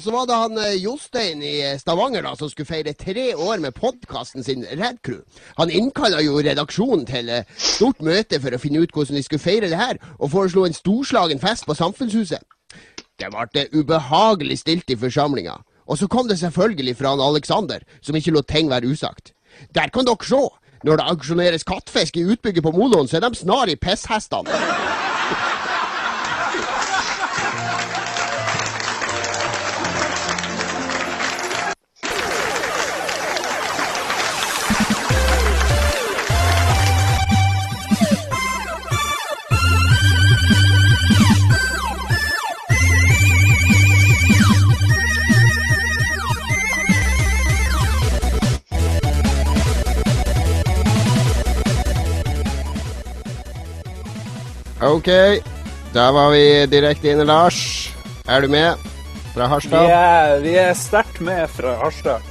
Og så var det han eh, Jostein i Stavanger da, som skulle feire tre år med podkasten sin Red Crew. Han innkalla jo redaksjonen til eh, stort møte for å finne ut hvordan de skulle feire det her, og foreslo en storslagen fest på Samfunnshuset. Det ble ubehagelig stilt i forsamlinga. Og så kom det selvfølgelig fra han Alexander, som ikke lot ting være usagt. Der kan dere se! Når det aksjoneres kattfisk i utbygget på moloen, så er de snar i pisshestene. Ok, da var vi direkte inne, Lars. Er du med fra Vi Harstad? er, vi er sterkt med fra Harstad.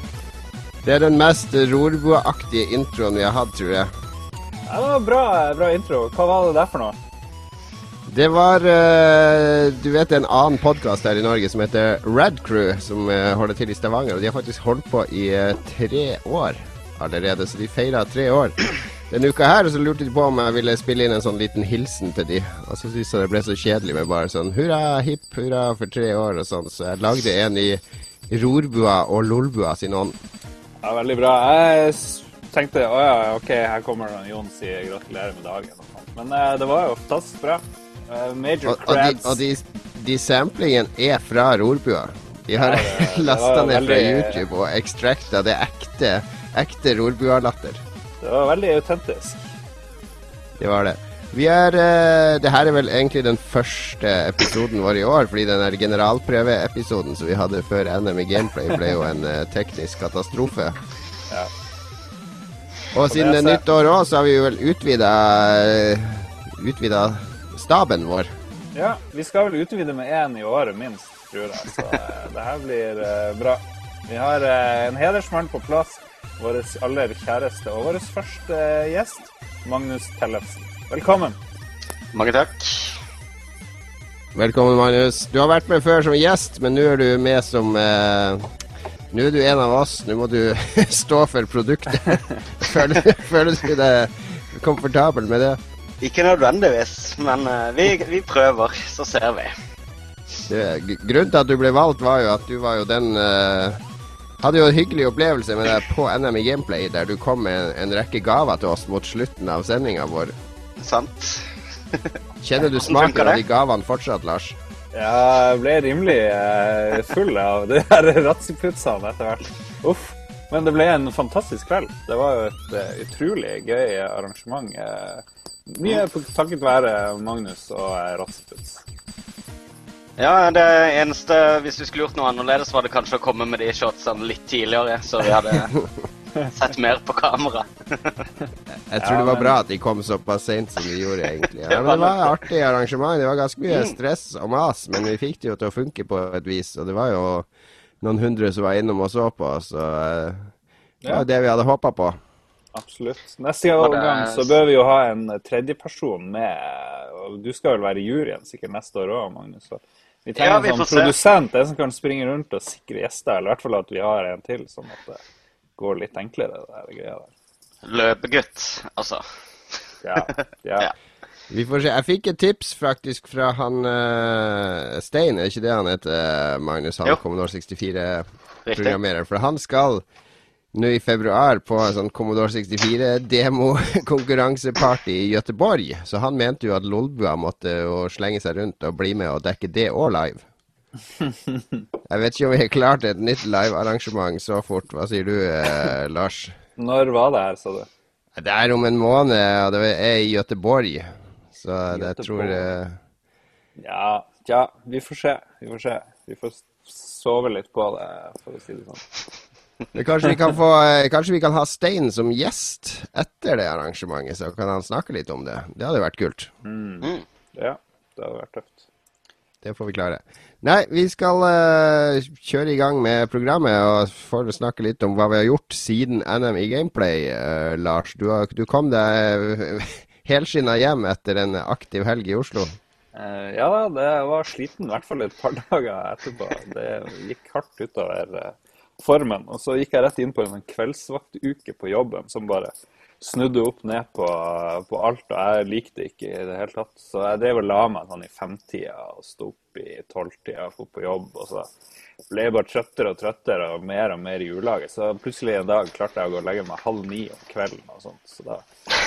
Det er den mest rorboaktige introen vi har hatt, tror jeg. Ja, det var bra, bra intro. Hva var det der for noe? Det var eh, Du vet det er en annen podkast her i Norge som heter Red Crew, som eh, holder til i Stavanger. Og de har faktisk holdt på i eh, tre år allerede, så de feira tre år denne uka her. Så lurte de på om jeg ville spille inn en sånn liten hilsen til de. Og så syntes jeg det ble så kjedelig med bare sånn hurra, hipp, hurra for tre år og sånn. Så jeg lagde en i rorbua og lolbua sin ånd. Ja, Veldig bra. Jeg tenkte å ja, OK, her kommer Jon sier gratulerer med dagen. Men eh, det var jo fantastisk bra. Eh, major Og, og, de, og de, de samplingene er fra rorbua. De har Ja, lasta ned ned fra YouTube og extracta det ekte, ekte rorbua-latter. Det var veldig autentisk. Det var det. Vi er eh, Det her er vel egentlig den første episoden vår i år, fordi den der generalprøveepisoden som vi hadde før NM i Gameplay, ble jo en eh, teknisk katastrofe. Ja. Og siden det er det er nytt år òg, så har vi jo vel utvida Utvida staben vår. Ja, vi skal vel utvide med én i året minst, tror jeg. Så eh, det her blir eh, bra. Vi har eh, en hedersmann på plass. Vår aller kjæreste og vår første gjest, Magnus Tellefsen. Velkommen. Mange takk. Velkommen, Magnus. Du har vært med før som gjest, men nå er du med som eh, Nå er du en av oss. Nå må du stå for produktet. Føler, føler du deg komfortabel med det? Ikke nødvendigvis, men eh, vi, vi prøver, så ser vi. det? Grunnen til at du ble valgt, var jo at du var jo den eh, Hadde jo en hyggelig opplevelse med deg på NM i Gameplay, der du kom med en, en rekke gaver til oss mot slutten av sendinga vår. Sant? Kjenner du smaken av de gavene fortsatt, Lars? Ja, jeg ble rimelig eh, full av de her ratseputsene etter hvert. Uff. Men det ble en fantastisk kveld. Det var jo et eh, utrolig gøy arrangement. eh, mye takket være Magnus og uh, Ratseputs. Ja, det eneste Hvis vi skulle gjort noe annerledes, var det kanskje å komme med de shotsene litt tidligere, så vi hadde sett mer på kamera. Jeg tror Ja, det var men- bra at de kom såpass seint som de gjorde, egentlig. Ja, Det men var det var et artig arrangement. Det var ganske mye Mm. stress og mas, men vi fikk det jo til å funke på et vis. Og det var jo noen hundre som var innom og så på, så eh, det var jo det vi hadde håpa på. Absolutt. Neste gang så bør vi jo ha en tredjeperson med. Du skal vel være i juryen sikkert neste år òg, Magnus. Vi trenger Ja, vi en sånn produsent, en som kan springe rundt og sikre gjester. Eller i hvert fall at vi har en til, sånn at det går litt enklere, det der greia der. Løpegutt, altså. Ja, ja. Ja. Vi får se. Jeg fikk et tips faktisk fra han uh, Stein, er det ikke det han heter, Magnus? Han kommer når 64-programmerer. For han skal nå i februar på en sånn Commodore 64-demo-konkurranseparty i Gøteborg. Så han mente jo at Lolbua måtte slenge seg rundt og bli med og dekke det òg live. Jeg vet ikke om vi har klart et nytt livearrangement så fort. Hva sier du, eh, Lars? Når var det her, sa du? Det er om en måned, og det er i Gøteborg. Så jeg tror eh, Ja, ja, vi får se. Vi får se. Vi får sove litt på det, for å si det sånn. Kanskje vi, kan få, eh, kanskje vi kan ha Stein som gjest etter det arrangementet, så kan han snakke litt om det. Det hadde vært kult. Mm. Ja, det hadde vært tøft. Det får vi klare. Nei, vi skal uh, kjøre i gang med programmet og får snakke litt om hva vi har gjort siden NM i Gameplay. Uh, Lars, du, har, du kom deg helskinna hjem etter en aktiv helg i Oslo. Uh, ja da, det var sliten i hvert fall et par dager etterpå. Det gikk hardt utover eh, formen. Og så gikk jeg rett inn på en kveldsvaktuke på jobben som bare snudde opp ned på, på alt, og jeg likte ikke i det hele tatt. Så jeg drev og la meg sånn i femtida og sto opp i tolvtida og dro på jobb. Og så ble jeg bare trøttere og trøttere og mer og mer i ulaget. Så plutselig en dag klarte jeg å gå og legge meg halv ni om kvelden og sånt. Så da,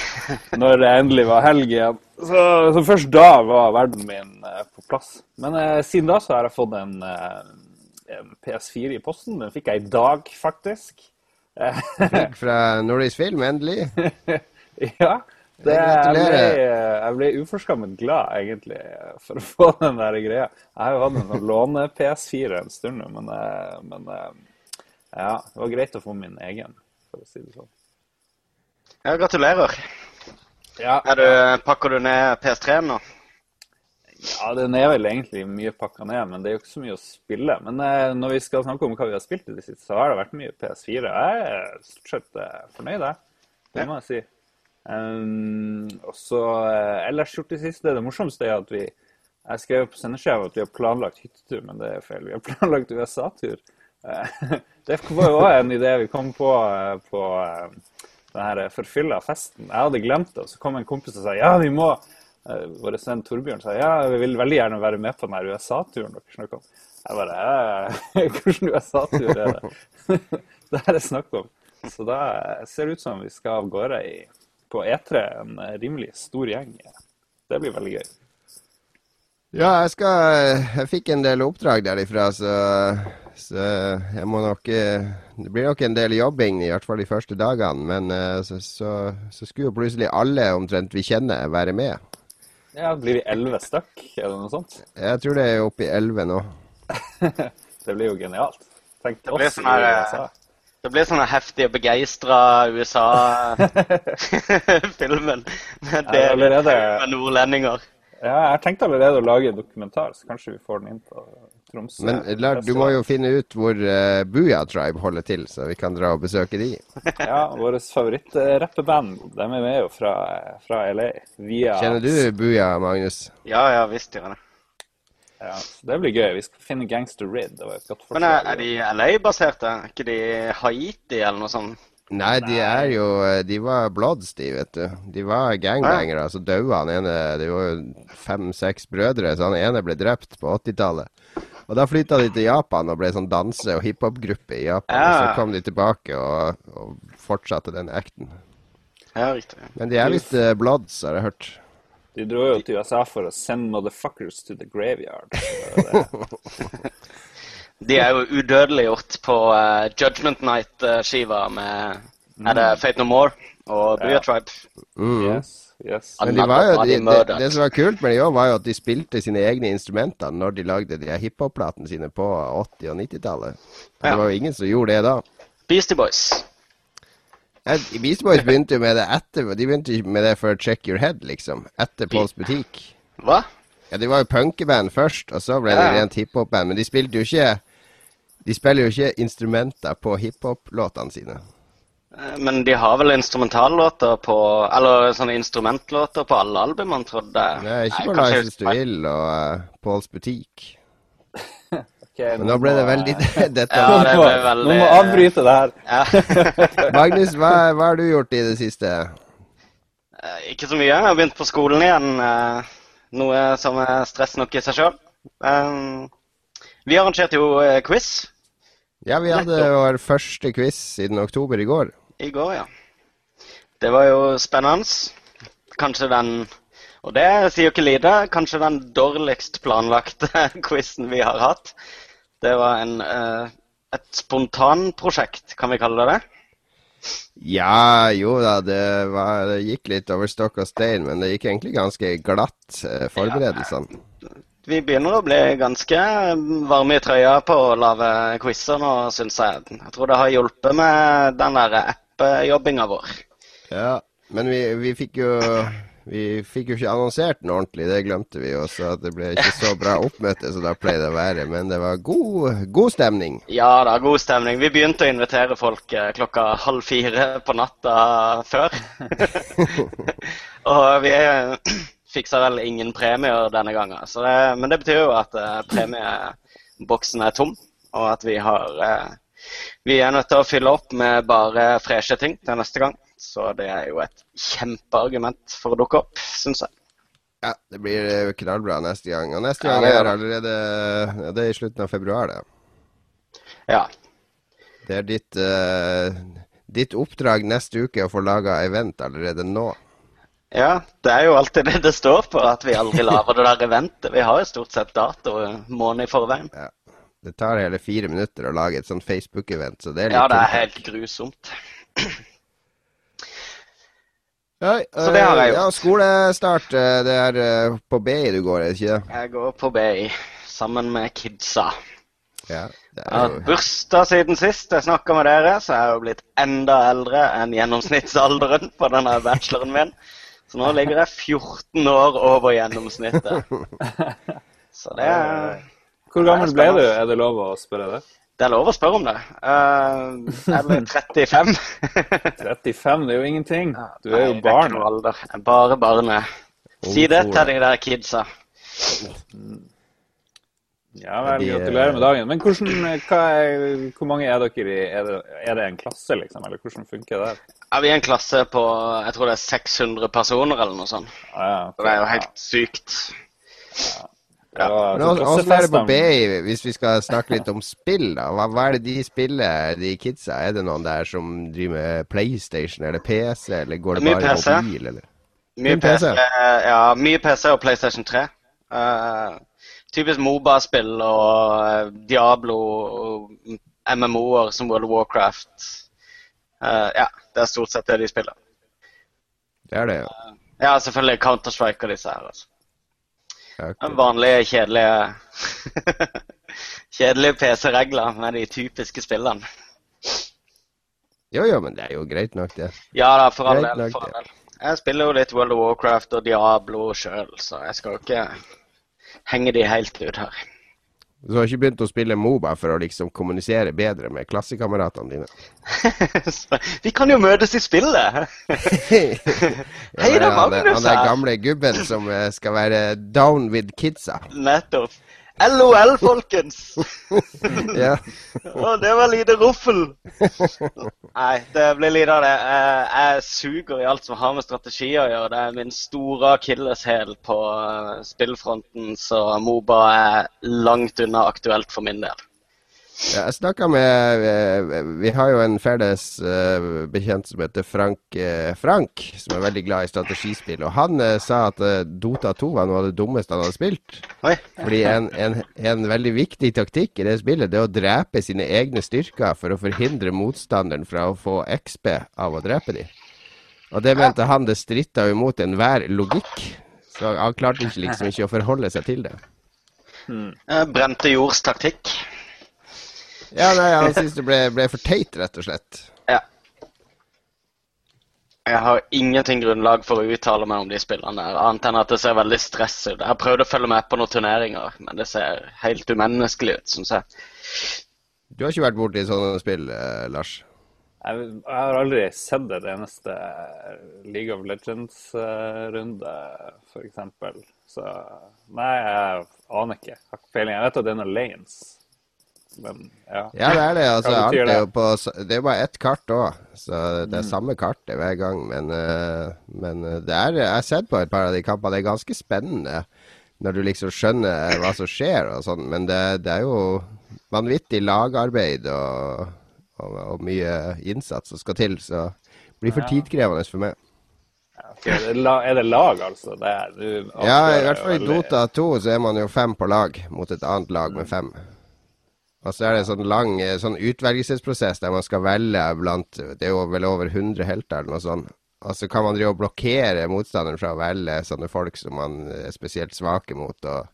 når det endelig var helg igjen Så, så først da var verden min eh, på plass. Men eh, siden da så har jeg fått en, eh, PS4 i posten. Den fikk jeg i dag, faktisk. Fikk fra Nordisk Film, endelig. ja. Det, jeg, ble, Gratulerer. jeg ble uforskammet glad, egentlig, for å få den der greia. Jeg har jo hatt en å låne-PS4 en stund nå, men, eh, men eh, ja, det var greit å få min egen, for å si det sånn. Ja, gratulerer. Ja, Er du, pakker du ned PS3-en nå? Ja, den er vel egentlig mye pakka ned, men det er jo ikke så mye å spille. Men eh, når vi skal snakke om hva vi har spilt i det siste, så har det vært mye PS4. Jeg er stort sett eh, fornøyd, jeg. Det må jeg si. Um, og så eh, ellers gjort det siste. Det morsomste er at vi Jeg skrev på sendeskjeva at vi har planlagt hyttetur, men det er feil. Vi har planlagt USA-tur. Eh, det var jo også en idé vi kom på eh, på eh, den her forfylla festen. Jeg hadde glemt det, og så kom en kompis og sa ja, vi må Vår venn Torbjørn sa ja, vi vil veldig gjerne være med på den USA-turen dere snakker om. Jeg bare «Eh, Hvilken USA-tur er det? det her er snakk om. Så da ser det ut som vi skal av gårde i, på E3, en rimelig stor gjeng. Det blir veldig gøy. Ja, jeg skal Jeg fikk en del oppdrag derifra, så, så jeg må nok eh, Det blir nok en del jobbing, i hvert fall de første dagene. Men eh, så, så, så skulle jo plutselig alle omtrent vi kjenner, være med. Ja, Blir vi elleve stykk, det noe sånt? Jeg tror det er oppe i elleve nå. Det blir jo genialt. Tenk til blir oss sånn i USA. Det blir sånn heftig og begeistra USA-filmen. Med, Ja, allerede- med nordlendinger. Ja, jeg tenkte allerede å lage en dokumentar, så kanskje vi får den inn på Tromsø. Men Lars, du må jo finne ut hvor uh, Booyah Tribe holder til, så vi kan dra og besøke de. Ja, vårt favorittrappeband, de er med jo fra, fra LA. Via Kjenner du Booyah, Magnus? Ja, ja visst gjør jeg det. Ja, det blir gøy. Vi skal finne Gangster Rid. Men er, er de LA-baserte? Er ikke de Haiti eller noe sånt? Nei, de er jo eh, De var Bloods, de, vet du. De var gangbangere. Så daua han ene Det var jo fem-seks brødre, så han ene ble drept på 80-tallet. Og da flytta de til Japan og ble sånn danse- og hiphop-gruppe i Japan. Og så kom de tilbake og, og fortsatte den acten. Ja, riktig. Men de er litt uh, Bloods, har jeg hørt. De dro jo til USA for å send motherfuckers to the graveyard. De er jo udødeliggjort på uh, Judgment Night-skiva med Er det Fate No More og Booyah Ja. Tribe? Mm. yes, yes. Men de var jo, de, de, det, som var kult med det òg, var jo at de spilte sine egne instrumenter når de lagde de hiphop-platene sine på 80- og 90-tallet. Ja. Det var jo ingen som gjorde det da. Beastie Boys. Ja, Beastie Boys begynte jo med det etter De begynte ikke med det før Check Your Head, liksom. Etter Pauls Butikk. Hva? Ja, de var jo punkeband først, og så ble det Ja. rent hiphop-band. Men de spilte jo ikke De spiller jo ikke instrumenter på hiphop-låtene sine. Eh, Men de har vel instrumentallåter på Eller sånne instrumentlåter på alle albumene, trodde jeg. er ikke bare License to. Ill og uh, Pauls Butikk. okay, Men nå ble det veldig dette. Ja, det ble veldig- nå må avbryte det her. Magnus, hva, hva har du gjort i det siste? Eh, Ikke så mye. Jeg har begynt på skolen igjen. Noe som er stress nok i seg sjøl. Vi arrangerte jo quiz Ja, vi hadde vår første quiz siden oktober i går. I går, ja. Det var jo spennende. Kanskje den Og det sier jo ikke lite. Kanskje den dårligst planlagte quizen vi har hatt. Det var en, eh, et spontanprosjekt, kan vi kalle det det? Ja, jo da, det, var, det gikk litt over stokk og stein, men det gikk egentlig ganske glatt, eh, forberedelsene. Vi begynner å bli ganske varme i trøya på å lage quizer nå, syns jeg. Jeg tror det har hjulpet med den der app-jobbinga vår. Ja, men vi, vi fikk jo vi fikk jo ikke annonsert den ordentlig, det glemte vi jo, så det ble ikke så bra oppmøte som det pleide å være. Men det var god, god stemning. Ja da, god stemning. Vi begynte å invitere folk eh, klokka halv fire på natta før. og vi fiksa vel ingen premier denne gangen. Så det, men det betyr jo at eh, premieboksen er tom, og at vi har eh, Vi er nødt til å fylle opp med bare freshe ting til neste gang. Så det er jo et kjempeargument for å dukke opp, syns jeg. Ja, det blir eh, knallbra neste gang. Og neste gang er allerede ja, Det er i slutten av februar, det. Ja. Det er ditt, uh, ditt oppdrag neste uke å få laga event allerede nå. ja, det er jo alltid det det står på, at vi aldri lager det der eventet. Vi har jo stort sett dato måned i forveien. Det tar hele fire minutter å lage et sånt Facebook-event, så det er litt Ja, det er helt grusomt. Ja, Så det har jeg gjort. Ja, skolestart. eh, Det er eh, på BI du går, er det ikke det? Jeg går på BI sammen med kidsa. Ja, det Jeg har er jo bursdag siden sist jeg snakka med dere, så jeg er jo blitt enda eldre enn gjennomsnittsalderen på denne bacheloren min. Så nå ligger jeg 14 år over gjennomsnittet. Så det er, Hvor gammel ble du? Er det lov å spørre det? det er lov å spørre om det. Uh, jeg ble 35. 35, det er jo ingenting. Du er Nei, jo det ikke barn. noe alder. Jeg er bare barnet. Si det til de der kidsa. Ja vel, gratulerer med dagen. Men hvordan, hva er, hvor mange er dere i? Er det, er det en klasse, liksom? Eller hvordan funker det? Ja, vi er en klasse på jeg tror det er 600 personer eller noe sånt. Ah, ja, okay, det er jo helt sykt. Ja, Men så også- også er det på Bay, hvis vi skal snakke litt om spill, da. Hva, hva er det de spiller, de kidsa? Er det noen der som driver med PlayStation eller PC, eller går det Mye bare PC. mobil, eller? Mye PC? PC, ja, mye PC og PlayStation 3. Uh, typisk Moba-spill og eh, Diablo og MMO-er som World of Warcraft. Uh, ja, det er stort sett det de spiller. Det er det, jo. Ja, selvfølgelig Counter-Strike og disse her. altså. Ja, ok. Den Vanlige, kjedelige Kjedelige PC-regler med de typiske spillene. Jo, jo, men det er jo greit nok, det. Ja da, for all del. For all del. Jeg spiller jo litt World of Warcraft og Diablo sjøl, så jeg skal jo ikke henge de helt ut her. Du har ikke begynt å spille Moba for å liksom kommunisere bedre med klassekameratene dine? Vi kan jo møtes i spillet! Hei, han, Magnus han er gamle gubben som eh, skal være down with kidsa. Nettopp. LOL, folkens! Ja. Å, det var lite ruffel! Nei, det blir lite av det. Jeg suger i alt som har med strategi å gjøre. Det er min store akilleshæl på eh, spillfronten, så Moba er langt unna aktuelt for min del. Ja, jeg snakka med eh, Vi har jo en felles eh, bekjent som heter Frank eh, Frank, som er veldig glad i strategispill. Og han sa at Dota 2 var noe av det dummeste han hadde spilt. Oi. Fordi en, en, en veldig viktig taktikk i det spillet, det er å drepe sine egne styrker for å forhindre motstanderen fra å få XP av å drepe dem. Og det mente han det stritta imot enhver logikk. Så han klarte liksom ikke å forholde seg til det. Hmm. Brente jords taktikk. Ja, nei, han syns det ble, ble for teit, rett og slett. Ja. Jeg har ingenting grunnlag for å uttale meg om de spillene der, annet enn at det ser veldig stress ut. Jeg har prøvd å følge med på noen turneringer, men det ser helt umenneskelig ut, syns jeg. Du har ikke vært borti sånne spill, eh, Lars? Jeg, jeg har aldri sett et eneste League of Legends-runde, f.eks. Så nei, jeg aner ikke. Jeg har ikke peiling. Jeg vet at det er noen lanes. Men ja. Ja, det er det. Altså, alt er jo på Det er bare ett kart òg, så det er samme kartet hver gang. Men, eh, men eh, det er Jeg har sett på et par av de kampene. Det er ganske spennende når du liksom skjønner hva som skjer og sånn. Men det, det er jo vanvittig lagarbeid og, og, og mye innsats som skal til. Så det blir for tidkrevende for meg. Er det, la, er det lag, altså? Det er, du Ja, i hvert fall i Dota 2 så er man jo fem på lag mot et annet lag med fem. Og så er det en sånn lang eh, sånn utvelgelsesprosess der man skal velge blant Det er jo vel over 100 helter eller noe sånt. Og så kan man drive og blokkere motstanderen fra å velge sånne folk som man er spesielt svake mot. Og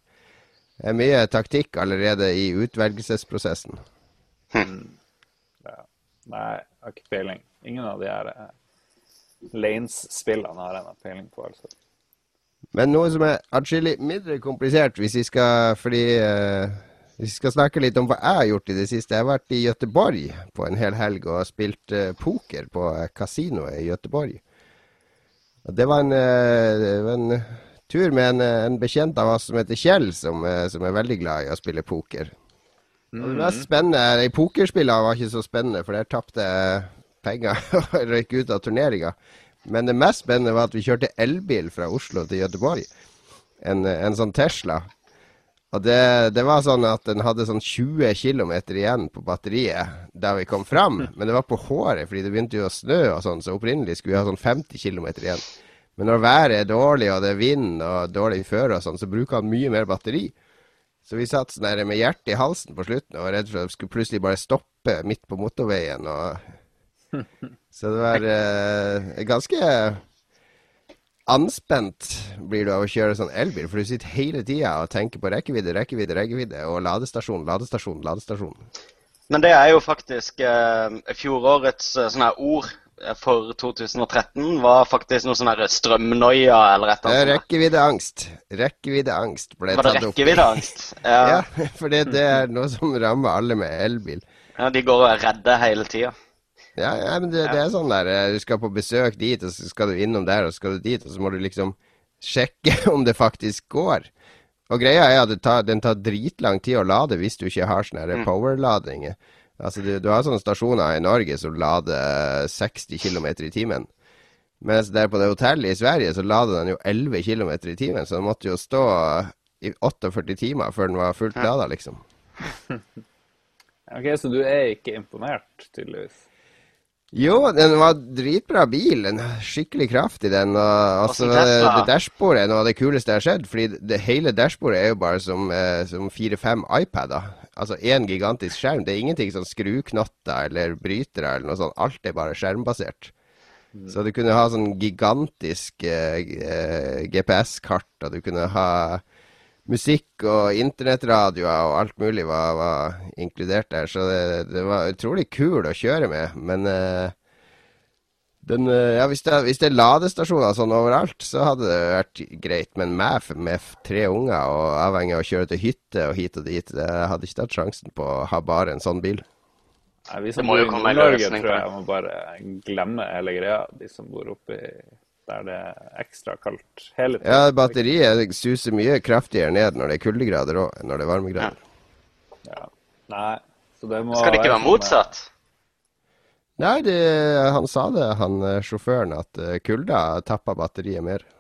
det er mye taktikk allerede i utvelgelsesprosessen. Ja. Nei, jeg har ikke peiling. Ingen av de her eh, Lanes-spillene har jeg noe peiling på. altså. Men noe som er atskillig mindre komplisert, hvis vi skal Fordi eh, vi skal snakke litt om hva jeg har gjort i det siste. Jeg har vært i Gøteborg på en hel helg og spilt eh, poker på eh, kasinoet i Gøteborg. Det var en, eh, det var en tur med en, eh, en bekjent av oss som heter Kjell, som, eh, som er veldig glad i å spille poker. Og det mest spennende I pokerspillene var ikke så spennende, for der tapte jeg penger og røyk ut av turneringa. Men det mest spennende var at vi kjørte elbil fra Oslo til Gøteborg. En, en sånn Tesla. Og det, det var sånn at den hadde sånn 20 km igjen på batteriet da vi kom fram. Men det var på håret, fordi det begynte jo å snø og sånn, så opprinnelig skulle vi ha sånn 50 km igjen. Men når været er dårlig, og det er vind og dårlig føre og sånn, så bruker han mye mer batteri. Så vi satt sånn der med hjertet i halsen på slutten og var redd for at vi skulle plutselig bare stoppe midt på motorveien. Og... Så det var eh, ganske anspent blir du av å kjøre sånn elbil, for du sitter hele tida og tenker på rekkevidde, rekkevidde, rekkevidde og ladestasjon, ladestasjon, ladestasjon. Men det er jo faktisk eh, fjorårets eh, sånne ord eh, for 2013 var faktisk noe sånn strømnoia eller et Det er eller annet. rekkeviddeangst. Rekkeviddeangst ble Var det tatt opp. rekkeviddeangst? Ja. Ja, for det, det er noe som rammer alle med elbil. ja. De går og er redde hele tida. Ja, ja men det, det er sånn der eh, Du skal på besøk dit, og så skal du innom der, og så skal du dit, og så må du liksom sjekke om det faktisk går. Og greia er at det tar, den tar dritlang tid å lade hvis du ikke har sånne her powerlading. Altså, du, du har sånne stasjoner i Norge som lader 60 km i timen. Mens der på det hotellet i Sverige så lader den jo 11 km i timen, så den måtte jo stå i 48 timer før den var fullt lada, liksom. Ok, Så du er ikke imponert, tydeligvis? Jo, den var dritbra bil. En skikkelig kraftig, den. Og, altså, det dashbordet er noe av det kuleste jeg har sett. Fordi det hele dashbordet er jo bare som, eh, som fire-fem iPader. Altså én gigantisk skjerm. Det er ingenting sånn skruknotter eller brytere eller noe sånt. Alt er bare skjermbasert. Så du kunne ha sånn gigantisk eh, eh, GPS-kart, og du kunne ha musikk og internettradioer og alt mulig var, var inkludert der. Så det, det var utrolig kul å kjøre med. Men uh, den, uh, ja, hvis, det, hvis det er ladestasjoner sånn overalt, så hadde det vært greit. Men meg med tre unger og avhengig av å kjøre til hytte og hit og dit, det hadde ikke tatt sjansen på å ha bare en sånn bil. Nei, vi Det som bor i Nord-Norge, tror det. jeg må bare glemme hele greia. De som bor oppi der det er ekstra kaldt hele tiden. Ja, batteriet suser mye kraftigere ned når det er kuldegrader òg, enn når det er varmegrader. Ja. Nei, så det må Skal det ikke være sånn, motsatt? Nei, det, han sa det, han eh, sjåføren, at eh, kulda tapper batteriet mer. eh,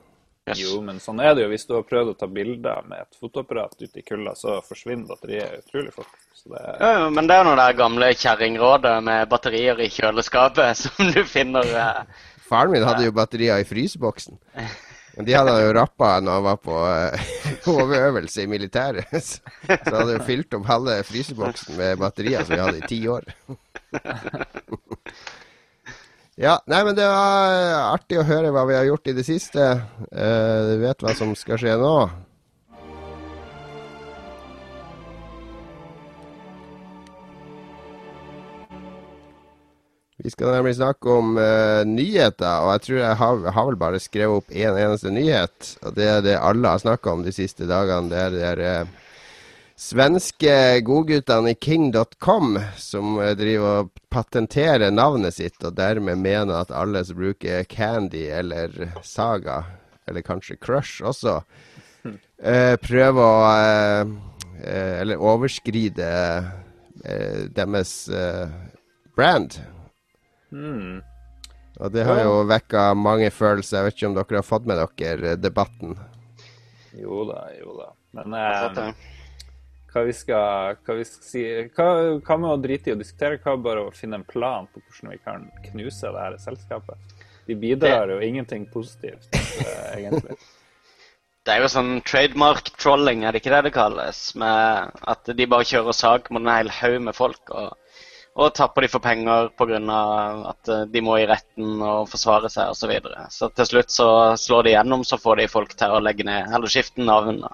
Yes. Jo, men sånn er det jo. Hvis du har prøvd å ta bilder med et fotoapparat ute i kulda, så forsvinner batteriet utrolig fort. Så det er Ja, ja, men det er noe der gamle kjerringrådet med batterier i kjøleskapet som du finner eh, Faren min hadde jo batterier i fryseboksen. Men de hadde jo rappa når han var på eh, HV-øvelse i militæret. Så, så hadde jo fylt opp halve fryseboksen med batterier som vi hadde i ti år. Ja, nei, men det var eh, artig å høre hva vi har gjort i det siste. Eh, Du vet hva som skal skje nå? Vi skal nemlig snakke om uh, nyheter, og jeg tror jeg har, har vel bare skrevet opp én en eneste nyhet. Og det er det alle har snakka om de siste dagene. Det er de der, uh, svenske godguttene i king.com som uh, driver og patenterer navnet sitt, og dermed mener at alle som bruker Candy eller Saga, eller kanskje Crush også, eh, prøver å eh, eh, Eller overskride eh, deres eh, brand. Hmm. Og det har jo vekka mange følelser. Jeg vet ikke om dere har fått med dere eh, debatten. Jo da, jo da. Men eh, hva vi skal, hva vi skal si hva, hva med å drite i å diskutere? Hva bare å finne en plan på hvordan vi kan knuse det her selskapet? De bidrar jo ingenting positivt, eh, egentlig. Det er jo sånn trademark trolling, er det ikke det det kalles? Med at de bare kjører sak mot en hel haug med folk og, og tapper de for penger pga. at eh, de må i retten og forsvare seg osv. Så, videre. så til slutt så slår de gjennom, så får de folk til å legge ned eller skifte navn. da.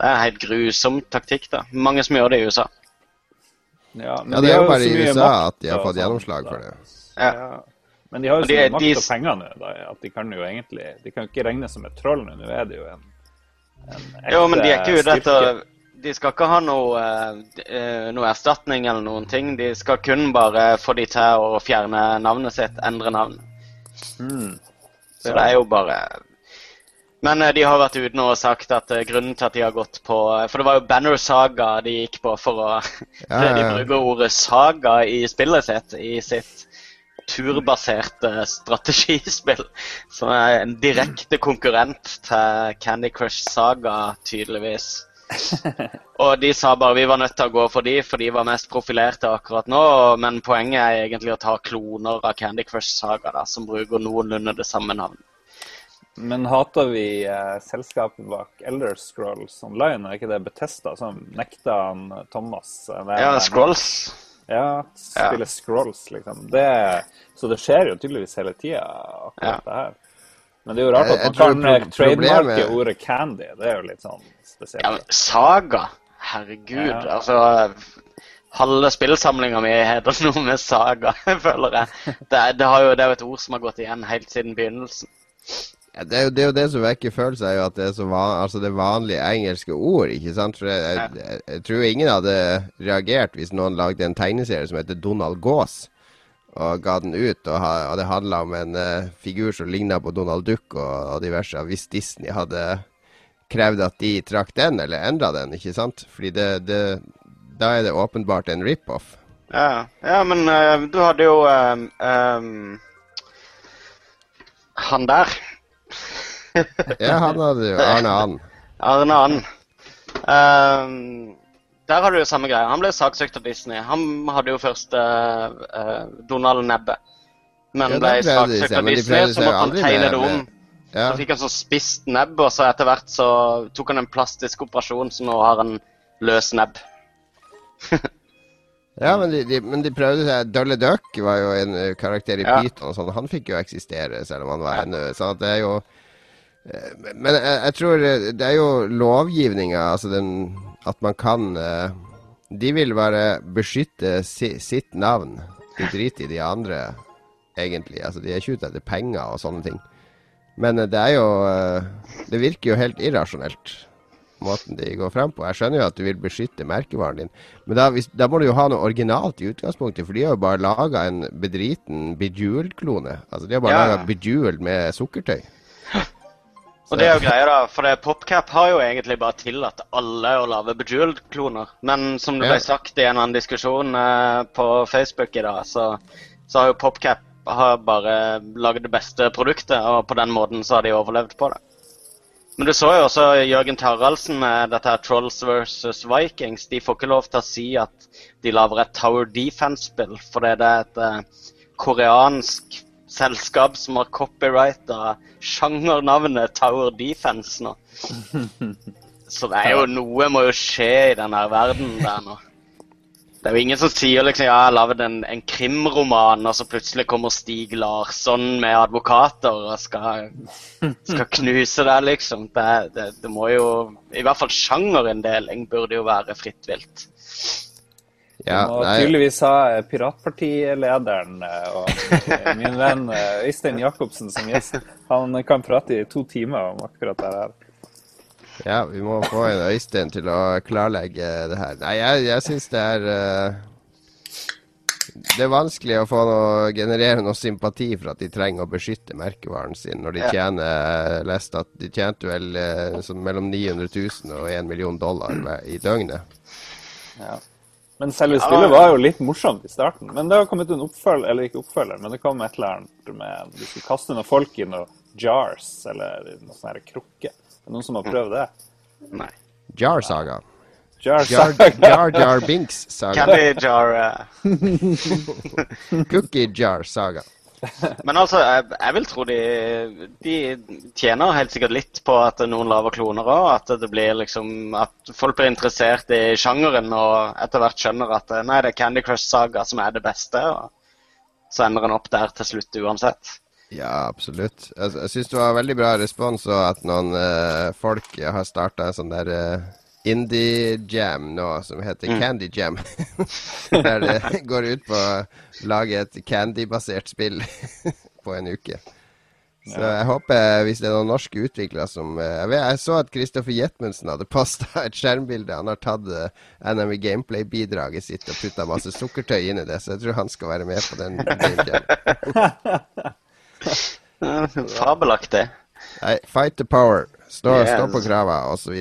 Det er en helt grusom taktikk. da. Mange som gjør det i USA. Ja, men Ja, det er jo bare i USA makt at de har fått sånt, gjennomslag for det. Ja. Ja. Men de har jo så mye makt de- og penger nå da, at de kan jo egentlig De kan jo ikke regnes som et troll nå. Nå er det jo en, en ekte Jo, men de er ikke ute styrke. etter De skal ikke ha noe, eh, eh, noe erstatning eller noen ting. De skal kun bare få de til å fjerne navnet sitt, endre navn. Mm. Så det er jo bare Men eh, de har vært ute nå og sagt at grunnen til at de har gått på For det var jo Banner Saga de gikk på for å Ja, De bruker ordet saga i spillet sitt, i sitt turbaserte strategispill. Som er en direkte konkurrent til Candy Crush Saga, tydeligvis. Og de sa bare vi var nødt til å gå for de, for de var mest profilerte akkurat nå. Men poenget er egentlig å ta kloner av Candy Crush Saga, da, som bruker noenlunde det samme navnet. Men hater vi eh, selskapet bak Elder Scrolls Online? Er ikke det Betesta som nekta han Thomas eh, Ja? Scrolls. Ja, spille Scrolls, liksom. Det, så det skjer jo tydeligvis hele tida, akkurat Ja. det her. Men det er jo rart at man kan trademarke ordet candy. Det er jo litt sånn spesielt. Ja, men Saga? Herregud. Ja. Altså Halve spillsamlinga mi heter noe med saga, føler jeg. Det, det, har jo, det er jo et ord som har gått igjen helt siden begynnelsen. Ja, det, er jo, det er jo det som vekker følelser, er jo at det er så van, altså det vanlige engelske ord. ikke sant? For jeg, jeg, jeg, jeg tror ingen hadde reagert hvis noen lagde en tegneserie som heter Donald Gås, og ga den ut, og, ha, og det handla om en uh, figur som ligna på Donald Duck og, og diverse. Hvis Disney hadde krevd at de trakk den, eller endra den, ikke sant? Fordi det, det, da er det åpenbart en rip-off. Ja, ja men uh, du hadde jo um, um, Han der. Ja, han hadde jo Arne And. Arne And. Um, der har du jo samme greie. Han ble saksøkt av Disney. Han hadde jo først uh, Donald Nebbe. Men Ja, ble saksøkt av Disney, så måtte han tegne det om. med- Ja. Så fikk han sånn spisst nebb, og så etter hvert så tok han en plastisk operasjon, så nå har han løs nebb. Ja, men de, de, men de prøvde seg Dulle Duck var jo en eh, karakter i Ja. Python og sånn. Han fikk jo eksistere, selv om han var Ja. ennå Så det er jo eh, Men jeg, jeg tror eh, det er jo lovgivninga, altså den At man kan De vil bare beskytte si, sitt navn. De driter i de andre, egentlig. Altså, de er ikke ute etter penger og sånne ting. Men eh, det er jo eh, Det virker jo helt irrasjonelt måten de går frem på. Jeg skjønner jo at du vil beskytte merkevaren din, men da, hvis, da må du jo ha noe originalt i utgangspunktet, for de har jo bare laga en bedriten Bejeweled-klone. Altså, de har bare Ja. laga Bejeweled med sukkertøy. Og det er jo greia, da, for PopCap har jo egentlig bare tillatt alle å lage Bejeweled-kloner. Men som det ble sagt i en annen diskusjon eh, på Facebook i dag, så, så har jo PopCap har bare lagd det beste produktet, og på den måten så har de overlevd på det. Men du så jo også Jørgen Taraldsen med dette her Trolls versus Vikings. De får ikke lov til å si at de lager et Tower Defense-spill, fordi det er et eh, koreansk selskap som har copyrighta sjangernavnet Tower Defense nå. Så det er jo noe må jo skje i denne verden der nå. Det er jo ingen som sier liksom ja, jeg har lagd en, en krimroman, og så plutselig kommer Stig Larsson med advokater og skal, skal knuse deg, liksom. Det, det, det må jo I hvert fall sjangerinndeling burde jo være fritt vilt. Ja, og nei, tydeligvis ha eh, piratpartilederen eh, og min venn eh, Øystein Jacobsen som gjest. Han kan prate i to timer om akkurat det her. Ja, vi må få en Øystein til å klarlegge det her. Nei, jeg, jeg syns det er uh, Det er vanskelig å få noe, generere noe sympati for at de trenger å beskytte merkevaren sin når de tjener Jeg leste at de tjente vel sånn mellom 900 000 og 1 million dollar i døgnet. Ja. Men selve spillet var jo litt morsomt i starten. Men det har kommet en oppfølger, eller ikke oppfølger, men det kom et eller annet med Du skulle kaste noen folk i noen jars, eller noen sånne krukker. krukke. Er det noen som har prøvd det? Nei. Jar Saga. Jar Jar, Jar, Jar Binks Saga. Candy jar eh. Cookie Jar Saga. Men altså, jeg, jeg vil tro de, de tjener helt sikkert litt på at noen lager kloner òg. At det blir liksom At folk blir interessert i sjangeren og etter hvert skjønner at eh, nei, det er Candy Crush Saga som er det beste. Og så ender en opp der til slutt uansett. Ja, absolutt. Jeg, jeg syns det var veldig bra respons, og at noen eh, folk har starta en sånn der eh, indie-jam nå, som heter Candy Jam. der det går ut på å lage et candy-basert spill på en uke. Så jeg håper, hvis det er noen norske utviklere som eh, Jeg, vet, jeg så at Kristoffer Jetmundsen hadde posta et skjermbilde. Han har tatt uh, NME Gameplay-bidraget sitt og putta masse sukkertøy inn i det, så jeg tror han skal være med på den. Eh, Fabelaktig. Nei, fight the power. Stå, Yes. stå på krava, osv.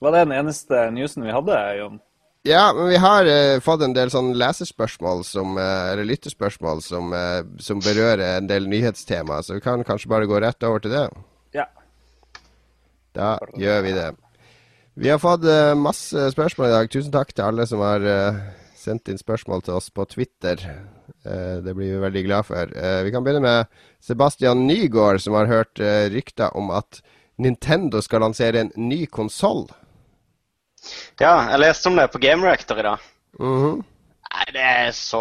Var det den eneste newsen vi hadde, Jon? Ja, men vi har uh, fått en del sånn leserspørsmål som, uh, eller lyttespørsmål som, uh, som berører en del nyhetstema, så vi kan kanskje bare gå rett over til det. Ja. Da gjør vi det. Vi har fått masse spørsmål i dag. Tusen takk til alle som har sendt inn spørsmål til oss på Twitter. Eh, det blir vi veldig glad for. Eh, vi kan begynne med Sebastian Nygaard, som har hørt eh, rykter om at Nintendo skal lansere en ny konsoll. Ja, jeg leste om det på Game Reactor i dag. Mhm. Nei, det er så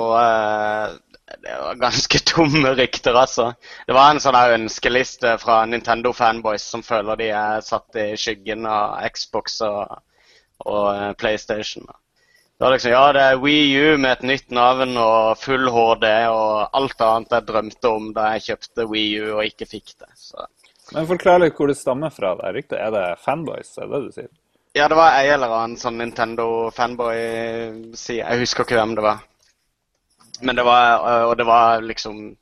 Det var ganske tomme rykter, altså. Det var en sånn ønskeliste fra Nintendo-fanboys som føler de er satt i skyggen av Xbox og, og PlayStation. Det var liksom, Ja, det er Wii U med et nytt navn og full HD og alt annet jeg drømte om da jeg kjøpte Wii U og ikke fikk det. Så. Men forklar litt hvor det stammer fra. det ryktet. Er det fanboys, er det du sier? Ja, det var ei eller annen sånn Nintendo-fanboy-side. Jeg husker ikke hvem det var. Men det var Og det var liksom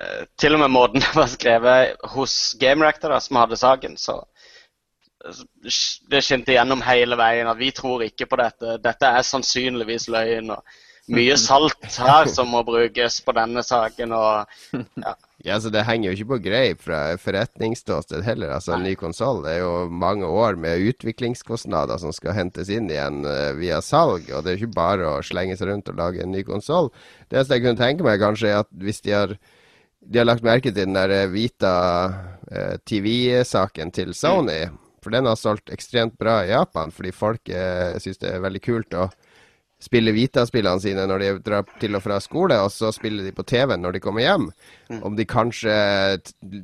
eh, Til og med måten det var skrevet hos Game Rector da, som hadde saken, så Det skinte gjennom hele veien at vi tror ikke på dette. Dette er sannsynligvis løgn. og Mye salt her som må brukes på denne saken. og ja. Ja, så Det henger jo ikke på greip fra forretningsståsted heller. altså En ny konsoll er jo mange år med utviklingskostnader som skal hentes inn igjen eh, via salg. Og det er jo ikke bare å slenge seg rundt og lage en ny konsoll. Det eneste jeg kunne tenke meg, kanskje, er at hvis de har, de har lagt merke til den der Vita eh, TV-saken til Sony, for den har solgt ekstremt bra i Japan, fordi folk eh, syns det er veldig kult å spille Vita-spillene sine når de drar til og fra skole, og så spiller de på TV når de kommer hjem. Om de kanskje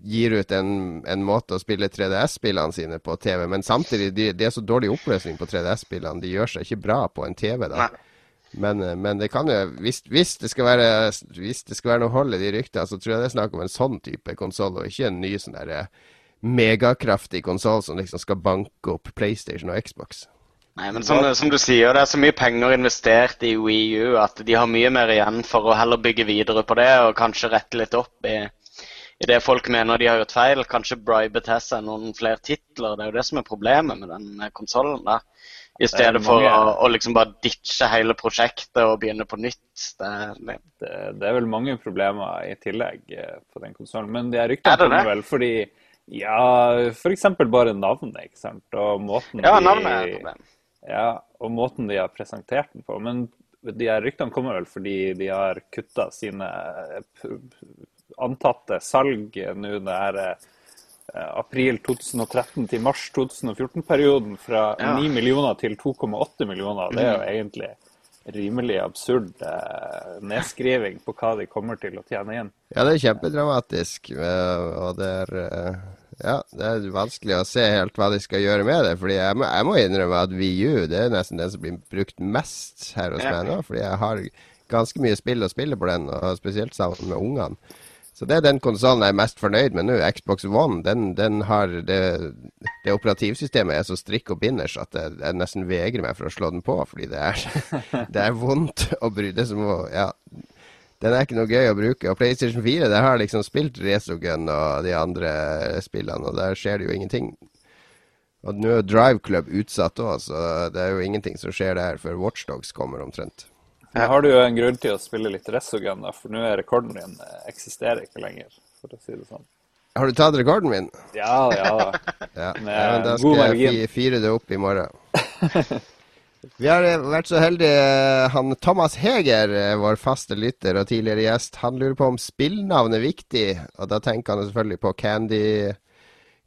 gir ut en, en måte å spille 3DS-spillene sine på TV, men samtidig, de, det er så dårlig oppløsning på 3DS-spillene, de gjør seg ikke bra på en TV da. Men, eh, men det kan jo, hvis, hvis, det skal være, hvis det skal være noe hold i de ryktene, så tror jeg det er snakk om en sånn type konsoll, og ikke en ny sånn der eh, megakraftig konsoll som liksom skal banke opp PlayStation og Xbox. Nei, men som, som du sier, det er så mye penger investert i Wii U at de har mye mer igjen for å heller bygge videre på det og kanskje rette litt opp i, i det folk mener de har gjort feil. Kanskje bribe til seg noen flere titler. Det er jo det som er problemet med den konsollen der. I stedet for å, å liksom bare ditche hele prosjektet og begynne på nytt. Det, det, Det, det er vel mange problemer i tillegg eh, på den konsollen. Men de Er ryktene det kommer vel fordi Ja, f.eks. bare navnet, ikke sant. Og måten ja, navnet er et problem. Ja, og måten de har presentert den på. Men de her ryktene kommer vel fordi de har kutta sine antatte salg nå det her eh, april 2013 til mars 2014-perioden fra Ja. 9 millioner til 2,8 millioner. Det er jo Mm. egentlig rimelig absurd eh, nedskriving på hva de kommer til å tjene inn. Ja, det er kjempedramatisk, eh, og det er eh, Ja, det er vanskelig å se helt hva de skal gjøre med det. Fordi jeg må, jeg må innrømme at VU det er nesten den som blir brukt mest her hos meg nå. Fordi jeg har ganske mye spill å spille på den, og spesielt sammen med ungene. Så det er den konsollen jeg er mest fornøyd med nå. Xbox One den, den har det, det operativsystemet er så strikk og binders at jeg, jeg nesten vegrer meg for å slå den på. Fordi det er, det er vondt å bry Det som å Ja. Den er ikke noe gøy å bruke. Og PlayStation 4 der har liksom spilt Resogun og de andre spillene, og der skjer det jo ingenting. Og nå er Drive Club utsatt òg, så det er jo ingenting som skjer der før Watchdogs kommer omtrent. Da har du jo en grunn til å spille litt Resogun, da, for nå er rekorden din eh, eksisterer ikke lenger, for å si det sånn. Har du tatt rekorden min? Ja, ja. Ja, Med ja men da skal jeg margin. fi- fire det opp i morgen. Vi har eh, vært så heldige han Thomas Heger, eh, vår faste lytter og tidligere gjest, han lurer på om spillnavn er viktig. Og da tenker han selvfølgelig på Candy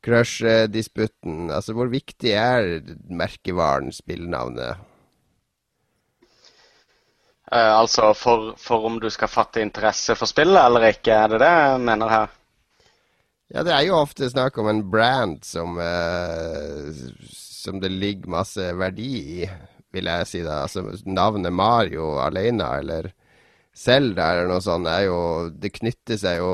Crush-disputten. Altså, hvor viktig er merkevaren spillnavnet? Eh, altså for, for om du skal fatte interesse for spillet eller ikke, er det det jeg mener her? Ja, det er jo ofte snakk om en brand som, eh, som det ligger masse verdi i, vil jeg si da. Altså navnet Mario alene, eller Zelda eller noe sånt, er jo Det knytter seg jo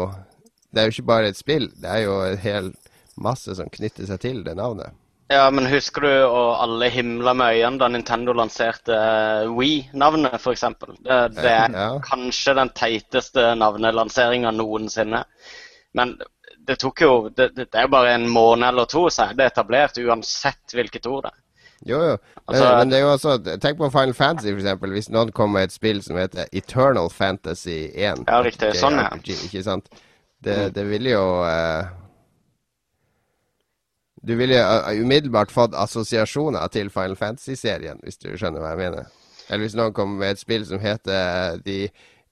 Det er jo ikke bare et spill, det er jo en hel masse som knytter seg til det navnet. Ja, men husker du og alle himla med øynene da Nintendo lanserte eh, Wii-navnet, f.eks.? Det, det er Ja. kanskje den teiteste navnelanseringa noensinne. Men det tok jo det, det er jo bare en måned eller to, så er det etablert uansett hvilket ord det er. Jo, jo. Men, Altså- men det er jo også Tenk på Final Fantasy, eksempel. Hvis noen kommer med et spill som heter Eternal Fantasy 1. Ja, riktig. Sånn, ja. Ikke sant? Det, det ville jo eh, Du ville uh, umiddelbart fått assosiasjoner til Final Fantasy-serien, hvis du skjønner hva jeg mener. Eller hvis noen kommer med et spill som heter The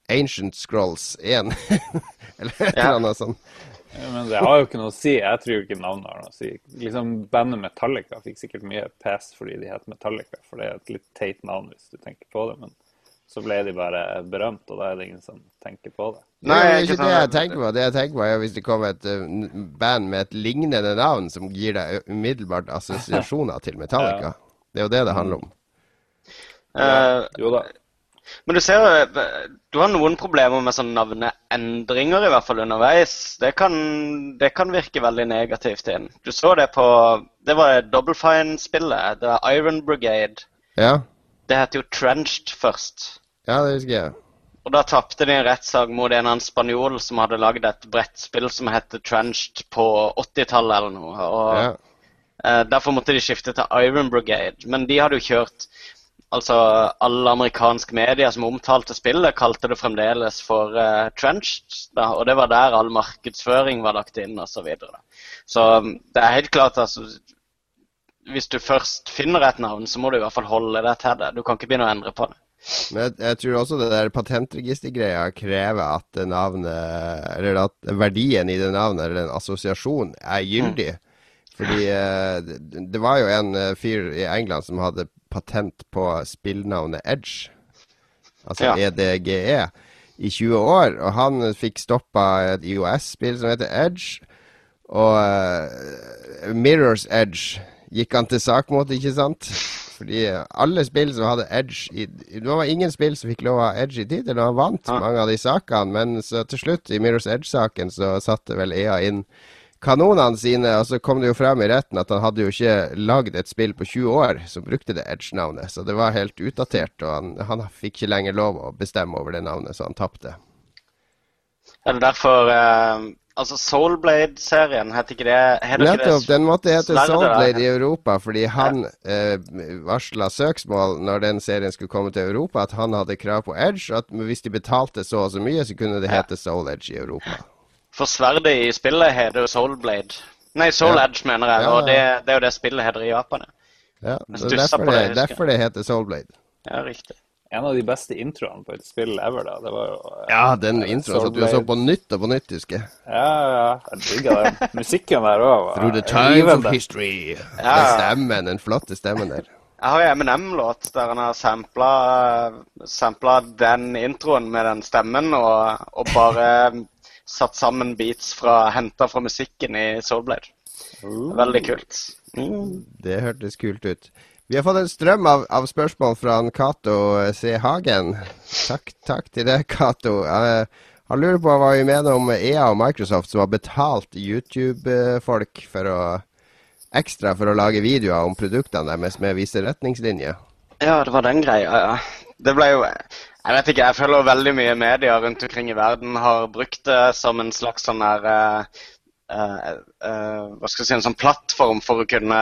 Ancient Scrolls 1. Eller et eller annet sånt. Ja, Men det har jo ikke noe å si. Jeg tror ikke navnet har noe å si. Liksom Bandet Metallica fikk sikkert mye pes fordi de het Metallica, for det er et litt teit navn hvis du tenker på det. Men så ble de bare berømt, og da er det ingen som tenker på det. Nei, det er ikke det jeg tenker på. Det jeg tenker på er hvis det kommer et uh, band med et lignende navn som gir deg umiddelbart assosiasjoner til Metallica. Det er jo det det handler om. Uh, Jo da. Men du ser jo Du har noen problemer med sånne navneendringer, i hvert fall underveis. Det kan, det kan virke veldig negativt inn. Du så det på Det var Double Fine-spillet. Det var Iron Brigade. Ja, Det het jo Trenched først. Ja det husker jeg. Og da tapte de en rettssak mot en spanjol som hadde lagd et brettspill som het Trenched på 80-tallet eller noe. Og Ja. eh, Derfor måtte de skifte til Iron Brigade. Men de hadde jo kjørt Altså, alle amerikanske medier som omtalte spillet, kalte det fremdeles for uh, Trenched. Da, og det var der all markedsføring var lagt inn, osv. Så, videre. så um, det er helt klart altså Hvis du først finner et navn, så må du i hvert fall holde deg til det. Du kan ikke begynne å endre på det. Men jeg, jeg tror også det der patentregistergreia krever at navnet Eller at verdien i det navnet, eller en assosiasjon, er gyldig. Fordi eh, det, var jo en eh, fyr i England som hadde patent på spillnavnet Edge. Altså Ja. EDGE. I 20 år. Og han fikk stoppa et IOS-spill som heter Edge. Og eh, Mirrors Edge gikk han til sak mot, ikke sant? Fordi alle spill som hadde Edge i, Det var ingen spill som fikk lov av Edge i tittelen, og han vant Ja. mange av de sakene. Men så til slutt, i Mirrors Edge-saken, så satte vel EA inn kanonene sine, og så kom det jo frem i retten at han hadde jo ikke lagd et spill på 20 år som brukte det Edge-navnet, så det var helt utdatert, og han, han fikk ikke lenger lov å bestemme over det navnet, så han tapte. Er det derfor eh, Altså, Soulblade-serien, heter ikke det heter ikke det Nettopp, den måtte hete Soul Soulblade da? i Europa, fordi han eh, varsla søksmål når den serien skulle komme til Europa, at han hadde krav på Edge, og at hvis de betalte så og så mye, så kunne det Ja. hete Soul Edge i Europa. For sverdet i spillet heter jo Soulblade. Nei, Soul Ja. Edge, mener jeg. Ja, Og det, det er jo det spillet heter i Japan. ja. Ja, Jeg så stusset derfor, det, det, derfor det heter Soulblade. Ja, riktig. En av de beste introene på et spill ever, da. Det var jo eh, Ja, den introen som du så på nytt og på nytt, husker jeg. Ja, ja. Jeg digga den. Musikken der òg Through the times of history. Ja. Den stemmen, den flotte stemmen der. Jeg har jo M&M-låt der han har sampla, sampla den introen med den stemmen, og, og bare satt sammen beats fra, henta fra musikken i Soulblade. Veldig kult. Mm. Det hørtes kult ut. Vi har fått en strøm av, av spørsmål fra Cato C. Hagen. Takk, takk til deg, Cato. Eh, han lurer på hva vi mener om EA og Microsoft som har betalt YouTube-folk for å ekstra for å lage videoer om produktene deres med visse retningslinjer. Ja, det var den greia, ja. Det ble jo Jeg vet ikke, jeg føler veldig mye media rundt omkring i verden har brukt det som en slags sånn her uh, uh, uh, Hva skal jeg si En sånn plattform for å kunne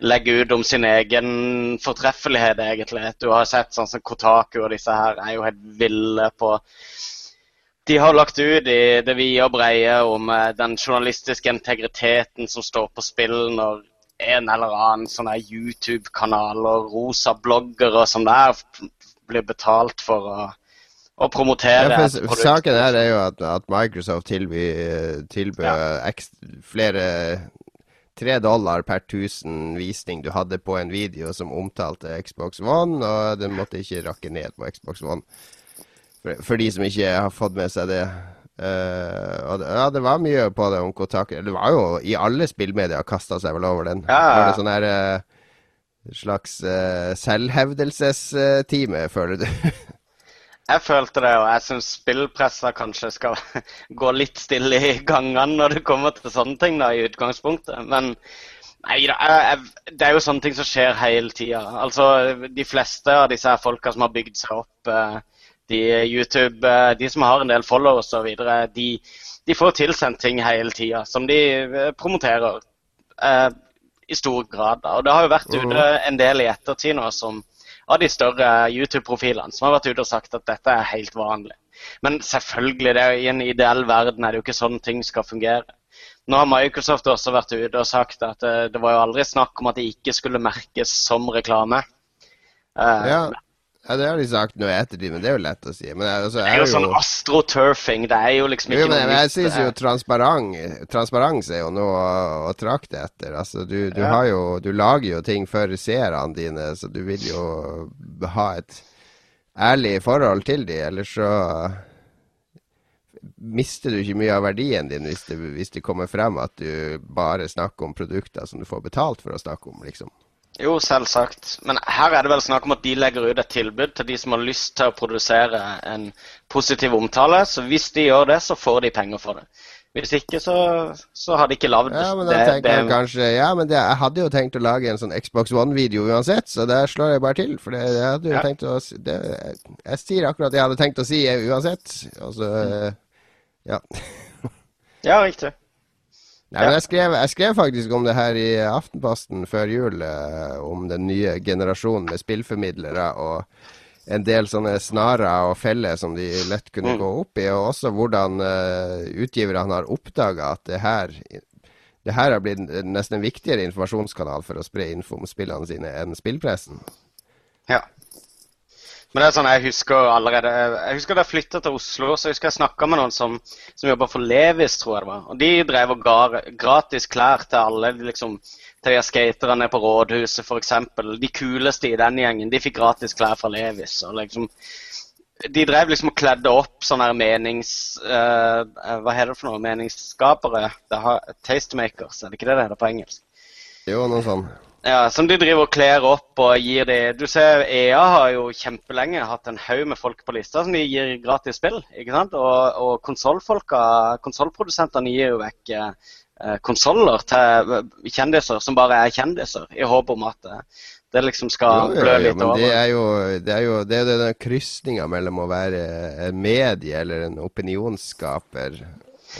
eh, legge ut om sin egen fortreffelighet, egentlig. Du har sett sånn som Kotaku og disse her er jo helt ville på de har lagt ut i det vide og breie om eh, den journalistiske integriteten som står på spill når en eller annen sånn her YouTube-kanal og rosa bloggere som der blir betalt for å, og promotere Ja, for saken her er jo at, at Microsoft tilbyr, tilbyr ja. ekstra, flere Tre dollar per tusen visning du hadde på en video som omtalte Xbox One, og den måtte ikke rakke ned på Xbox One. For, for de som ikke har fått med seg det. Uh, og det, ja, det var mye på det om Kotaku. Det var jo i alle spillmedier kasta seg vel over den. Ja. Var det sånn her uh, slags uh, selvhevdelsestime, føler du? Jeg følte det, og jeg syns spillpressa kanskje skal gå litt stille i gangene når det kommer til sånne ting, da, i utgangspunktet. Men nei da, det er jo sånne ting som skjer hele tida. Altså, de fleste av disse folka som har bygd seg opp, eh, de YouTube, eh, de som har en del followers videre, de, de får tilsendt ting hele tida som de eh, promoterer eh, i stor grad. Da. Og det har jo vært ute en del i ettertid nå som, av de større YouTube-profilene som har vært ute og sagt at dette er helt vanlig. Men selvfølgelig, det i en ideell verden er det jo ikke sånn ting skal fungere. Nå har Microsoft også vært ute og sagt at det, det var jo aldri snakk om at det ikke skulle merkes som reklame. Uh, ja. Ja, det har de sagt nå ettertid, men det er jo lett å si. Men altså, det er jo sånn astroturfing. Det er jo liksom ikke jo, men, noe Jeg syns jo transparent, transparens er jo noe å, å trakte etter. Altså, du, du, ja. jo, du, lager jo ting for seerne dine, så du vil jo ha et ærlig forhold til dem. Ellers så mister du ikke mye av verdien din hvis det, hvis det kommer frem at du bare snakker om produkter som du får betalt for å snakke om, liksom. Jo, selvsagt. Men her er det vel snakk om at de legger ut et tilbud til de som har lyst til å produsere en positiv omtale. Så hvis de gjør det, så får de penger for det. Hvis ikke, så, så har de ikke lagd ja, men det. det kanskje, ja, men det, jeg hadde jo tenkt å lage en sånn Xbox One-video uansett, så der slår jeg bare til. For det, jeg hadde jo ja. tenkt å det, Jeg sier akkurat det jeg hadde tenkt å si uansett. Altså, mm. ja. ja, riktig. Nei, men jeg skrev, jeg skrev, faktisk om det her i Aftenposten før jul, eh, om den nye generasjonen med spillformidlere og en del sånne snarer og feller som de lett kunne mm. gå opp i, og også hvordan uh, utgiverne har oppdaga at det her, det her har blitt nesten en viktigere informasjonskanal for å spre info om spillene sine enn spillpressen. Ja. Men det er sånn, jeg husker allerede Jeg husker da jeg flytta til Oslo, så jeg husker jeg snakka med noen som, som jobba for Levis, tror jeg det var. Og de drev og ga gratis klær til alle liksom, til de skaterne på rådhuset f.eks. De kuleste i den gjengen, de fikk gratis klær fra Levis. og liksom de drev liksom og kledde opp sånne her menings... Uh, hva heter det for noe? Meningsskapere? Tastemakers, er det ikke det det heter på engelsk? Jo, noe sånt. Ja, Som de driver og kler opp og gir de Du ser EA har jo kjempelenge hatt en haug med folk på lista som de gir gratis spill. ikke sant? Og, og konsollprodusentene gir jo vekk eh, konsoller til kjendiser som bare er kjendiser, i håp om at eh, det liksom skal blø litt over. Det er jo, det er jo det er den krysninga mellom å være medie eller en opinionsskaper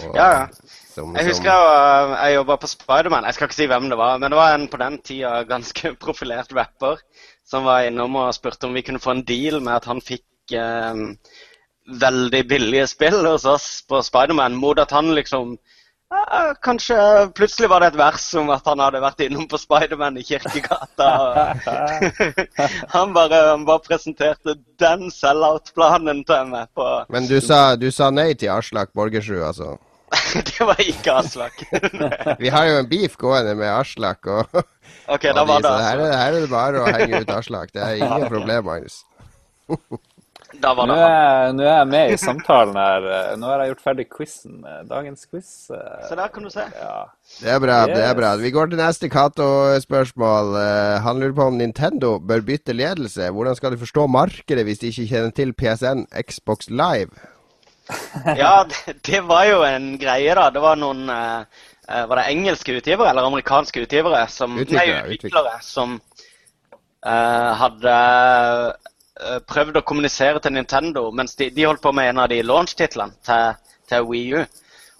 og, ja, ja. Som, jeg husker jeg, jeg jobba på Spiderman. Jeg skal ikke si hvem det var, men det var en på den tida ganske profilert rapper som var innom og spurte om vi kunne få en deal med at han fikk eh, veldig billige spill hos oss på Spiderman, mot at han liksom ja, Kanskje plutselig var det et vers om at han hadde vært innom på Spiderman i Kirkegata. han, bare, han bare presenterte den sell-out-planen til meg. på... Men du sa, du sa nei til Aslak Borgersrud, altså? det var ikke Aslak. Vi har jo en beef gående med Aslak og, okay, da var det så her, her, er det bare å henge ut Aslak. Det er ingen problem, Magnus. Da var det nå, er, nå er jeg med i samtalen her. Nå har jeg gjort ferdig quizen. Dagens quiz. Så der kan du se. Ja. Det er bra. det er bra. Vi går til neste Cato-spørsmål. Han lurer på om Nintendo bør bytte ledelse. Hvordan skal de forstå markedet hvis de ikke kjenner til PSN Xbox Live? ja, det, det, var jo en greie, da. Det var noen uh, Var det engelske utgivere eller amerikanske utgivere som, utviklere, nei, utviklere som uh, hadde uh, prøvd å kommunisere til Nintendo mens de, de holdt på med en av de launch-titlene til, til Wii U.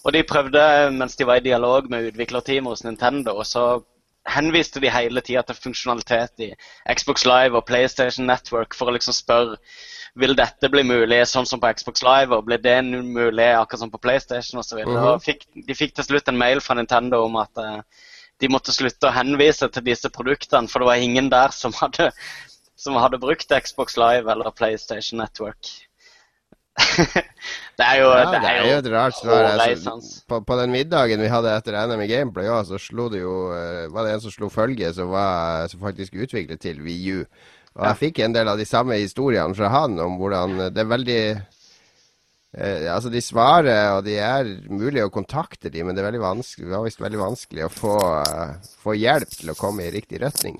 Og de prøvde mens de var i dialog med utviklerteamet hos Nintendo. og så henviste de hele tida til funksjonalitet i Xbox Live og PlayStation Network for å liksom spørre vil dette bli mulig sånn som på Xbox Live, og blir det mulig akkurat som på PlayStation osv. Mm -hmm. Fikk, de fikk til slutt en mail fra Nintendo om at uh, de måtte slutte å henvise til disse produktene, for det var ingen der som hadde, som hadde brukt Xbox Live eller PlayStation Network. det er jo, ja, det er jo, et rart svar. Altså, på, på, den middagen vi hadde etter NM i Gameplay, ja, så slo det jo, uh, var det en som slo følge som, var, som faktisk utviklet til VU. Og jeg fikk en del av de samme historiene fra han om hvordan det er veldig eh, Altså, de svarer, og de er mulig å kontakte dem, men det, er veldig vanskelig, det var visst veldig vanskelig å få, uh, få, hjelp til å komme i riktig retning.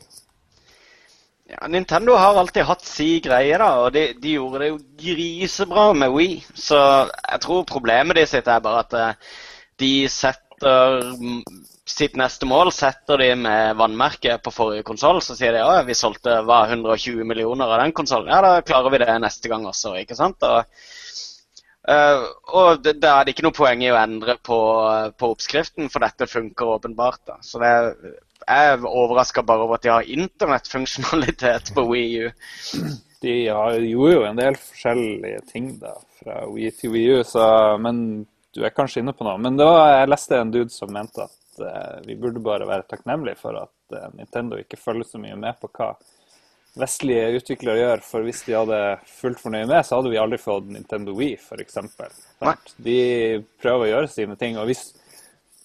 Ja, Nintendo har alltid hatt si greie, da, og de, de, gjorde det jo grisebra med Wii. Så jeg tror problemet sitt er bare at uh, de setter sitt neste mål setter de med vannmerket på forrige konsoll. Så sier de at vi solgte hva, 120 millioner av den konsollen. Ja, da klarer vi det neste gang også. ikke sant? Og, Eh, og det, det ikke noe poeng i å endre på, på oppskriften, for dette funker åpenbart. da. Så det er, jeg er overraska bare over at de har internettfunksjonalitet på Wii U. De har, gjorde jo en del forskjellige ting da, fra Wii til Wii U, så, men du er kanskje inne på noe. Men da jeg leste en dude som mente at eh, vi burde bare være takknemlige for at eh, Nintendo ikke følger så mye med på hva vestlige utviklere gjør. For hvis de hadde fulgt for nøye med, så hadde vi aldri fått Nintendo Wii, f.eks. De prøver å gjøre sine ting. og hvis,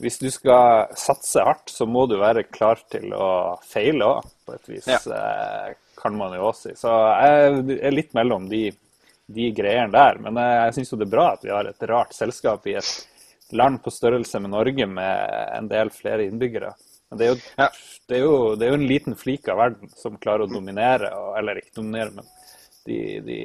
hvis du skal satse hardt, så må du være klar til å feile òg, på et vis. Ja. eh, Kan man jo også si. Så jeg er litt mellom de, de greiene der. Men jeg, syns jo det er bra at vi har et rart selskap i et land på størrelse med Norge med en del flere innbyggere. Men det er, jo, Ja. det, er jo, det er jo en liten flik av verden som klarer å dominere, og, eller ikke dominere, men de, de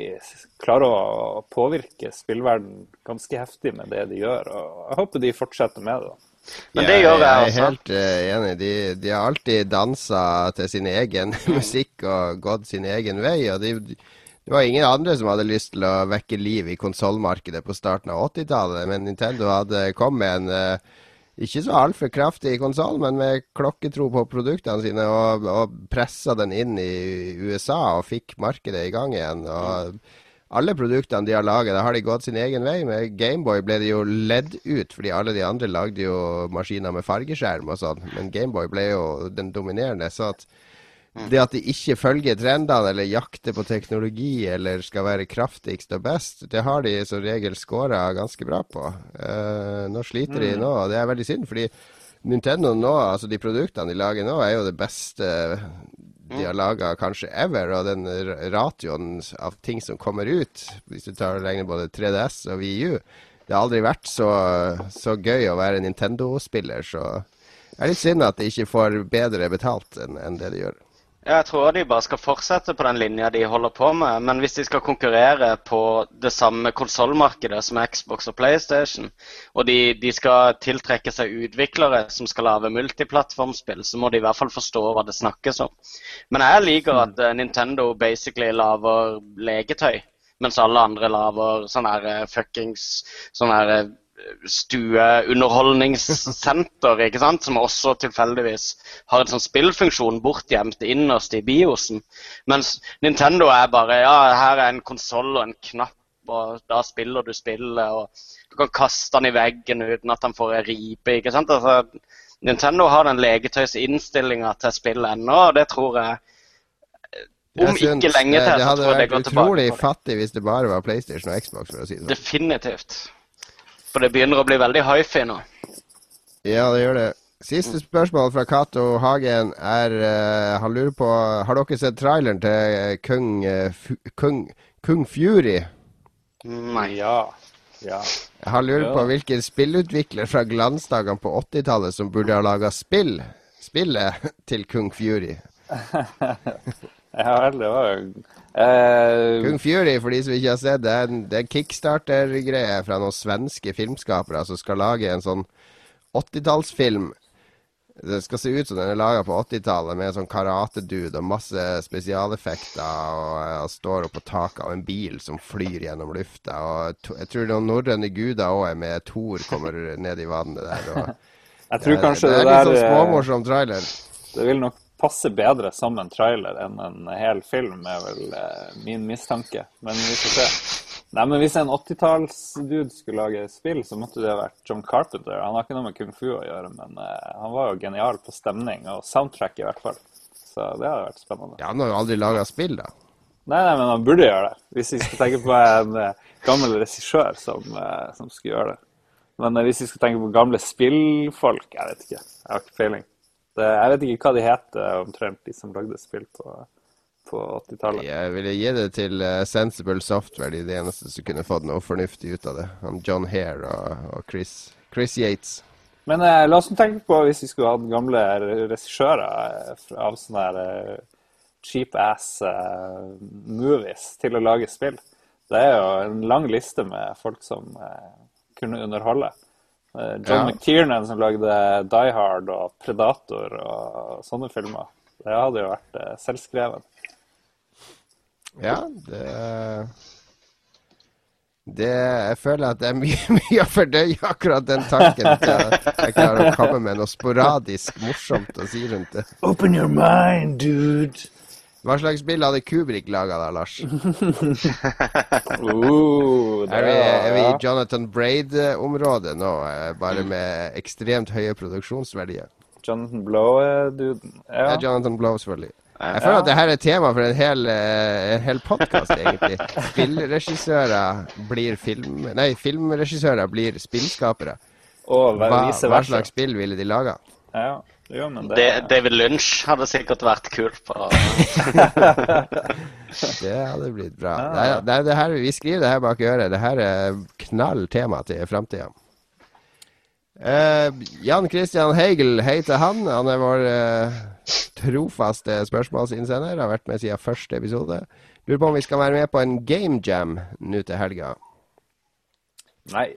klarer å påvirke spillverden ganske heftig med det de gjør. Og jeg håper de fortsetter med det. da. Men det gjør jeg Jeg er helt eh, enig. De, de har alltid dansa til sin egen musikk og gått sin egen vei. og de, Det var ingen andre som hadde lyst til å vekke liv i konsollmarkedet på starten av 80-tallet, men Nintendo hadde kommet med en eh, ikke så altfor kraftig konsoll, men med klokketro på produktene sine, og, og pressa den inn i USA og fikk markedet i gang igjen. og alle produktene de har laget, da har de gått sin egen vei. Med Gameboy ble de jo ledd ut, fordi alle de andre lagde jo maskiner med fargeskjerm og sånn. Men Gameboy ble jo den dominerende. Så at det at de ikke følger trendene eller jakter på teknologi eller skal være kraftigst og best, det har de som regel scora ganske bra på. Uh, nå sliter de nå, og det er veldig synd, fordi Nintendo nå, altså de produktene de lager nå, er jo det beste de har laga kanskje ever, og den ratioen av ting som kommer ut, hvis du tar og regner både 3DS og VU, det har aldri vært så, så gøy å være Nintendo-spiller, så det er litt synd at de ikke får bedre betalt enn enn det de gjør. Jeg tror de bare skal fortsette på den linja de holder på med. Men hvis de skal konkurrere på det samme konsollmarkedet som Xbox og PlayStation, og de, de skal tiltrekke seg utviklere som skal lage multiplattformspill, så må de i hvert fall forstå hva det snakkes om. Men jeg liker at eh, Nintendo basically lager legetøy, mens alle andre lager sånn her eh, fuckings sånn her eh, stueunderholdningssenter, ikke sant? som også tilfeldigvis har en sånn spillfunksjon bortgjemt innerst i biosen. Mens Nintendo er bare ja, her er en konsoll og en knapp, og da spiller du spillet, og du kan kaste den i veggen uten at den får en ripe. ikke sant? Altså, Nintendo har den legetøysinnstillinga til spillet ennå, og det tror jeg Jeg Om jeg ikke lenge til, det så hadde det vært utrolig fattig hvis det bare var PlayStation og Xbox, si det sånn. Definitivt. For det begynner å bli veldig hifi nå. Ja, det gjør det. Siste spørsmål fra Cato Hagen er uh, Han lurer på Har dere sett traileren til eh, Kung, uh, Kung, Kung Fury? Nei. Ja. ja. Han lurer Ja. på hvilken spillutvikler fra glansdagene på 80-tallet som burde ha laga spill. Spillet til Kung Fury. Ja vel, det var eh, Kung Fury, for de som ikke har sett det, er en, det er en kickstarter-greie fra noen svenske filmskapere som skal lage en sånn 80-tallsfilm. Det skal se ut som den er laga på 80-tallet, med en sånn karatedude og masse spesialeffekter. Og han står oppå taket av en bil som flyr gjennom lufta. Og to, jeg tror noen norrøne guder òg er med. Thor kommer ned i vannet der. Og, Jeg tror kanskje det, det, er litt sånn eh, småmorsom trailer. Det vil nok passe bedre som en trailer enn en hel film, er vel eh, min mistanke. Men vi får se. Nei, men Hvis en 80-tallsdude skulle lage spill, så måtte det ha vært John Carpenter. Han har ikke noe med kung fu å gjøre, men eh, han var jo genial på stemning og soundtrack i hvert fall. Så det hadde vært spennende. Ja, han har jo aldri laga spill, da. Nei, nei, men han burde gjøre det. Hvis vi skal tenke på en eh, gammel regissør som, eh, som skulle gjøre det. Men eh, hvis vi skal tenke på gamle spillfolk, jeg vet ikke. Jeg har ikke peiling. Jeg vet ikke hva de heter omtrent, de som lagde spill på, på 80-tallet. Jeg ville gi det til eh, Sensible Software, de er de eneste som kunne fått noe fornuftig ut av det. Han John Hare og, og Chris, Chris Yates. Men eh, la oss tenke på hvis vi skulle hatt gamle regissører eh, av sånne her eh, cheap ass uh, movies til å lage spill. Det er jo en lang liste med folk som uh, kunne underholde. Eh, John Ja. McTiernan som lagde Die Hard og Predator og sånne filmer. Det hadde jo vært eh, selvskreven. Ja, det Det, jeg føler at det er mye, mye å fordøye akkurat den tanken. At at Jeg klarer å komme med noe sporadisk morsomt å si rundt det. Open your mind, dude. Hva slags spill hadde Kubrik laga da, Lars? Uh, Er vi, er vi i. Jonathan Braid-området nå, eh, bare med ekstremt høye produksjonsverdier? Jonathan Blow-duden. Det Ja. er Jonathan Blow, selvfølgelig. Jeg føler at det her er tema for en hel, eh, en hel podkast, egentlig. Spillregissører blir film... Nei, filmregissører blir spillskapere. Og Hva, hva, slags spill ville de laga? Ja, jo, men det, David Lynch hadde sikkert vært kul på Det hadde blitt bra. Det er, det er det her, vi skriver det her bak øret. Det her er knall tema til framtida. Uh, Jan Christian Heigel, heter han. Han er vår uh, trofaste spørsmålsinnsender. Har vært med siden første episode. Lurer på om vi skal være med på en game jam nå til helga. Nei.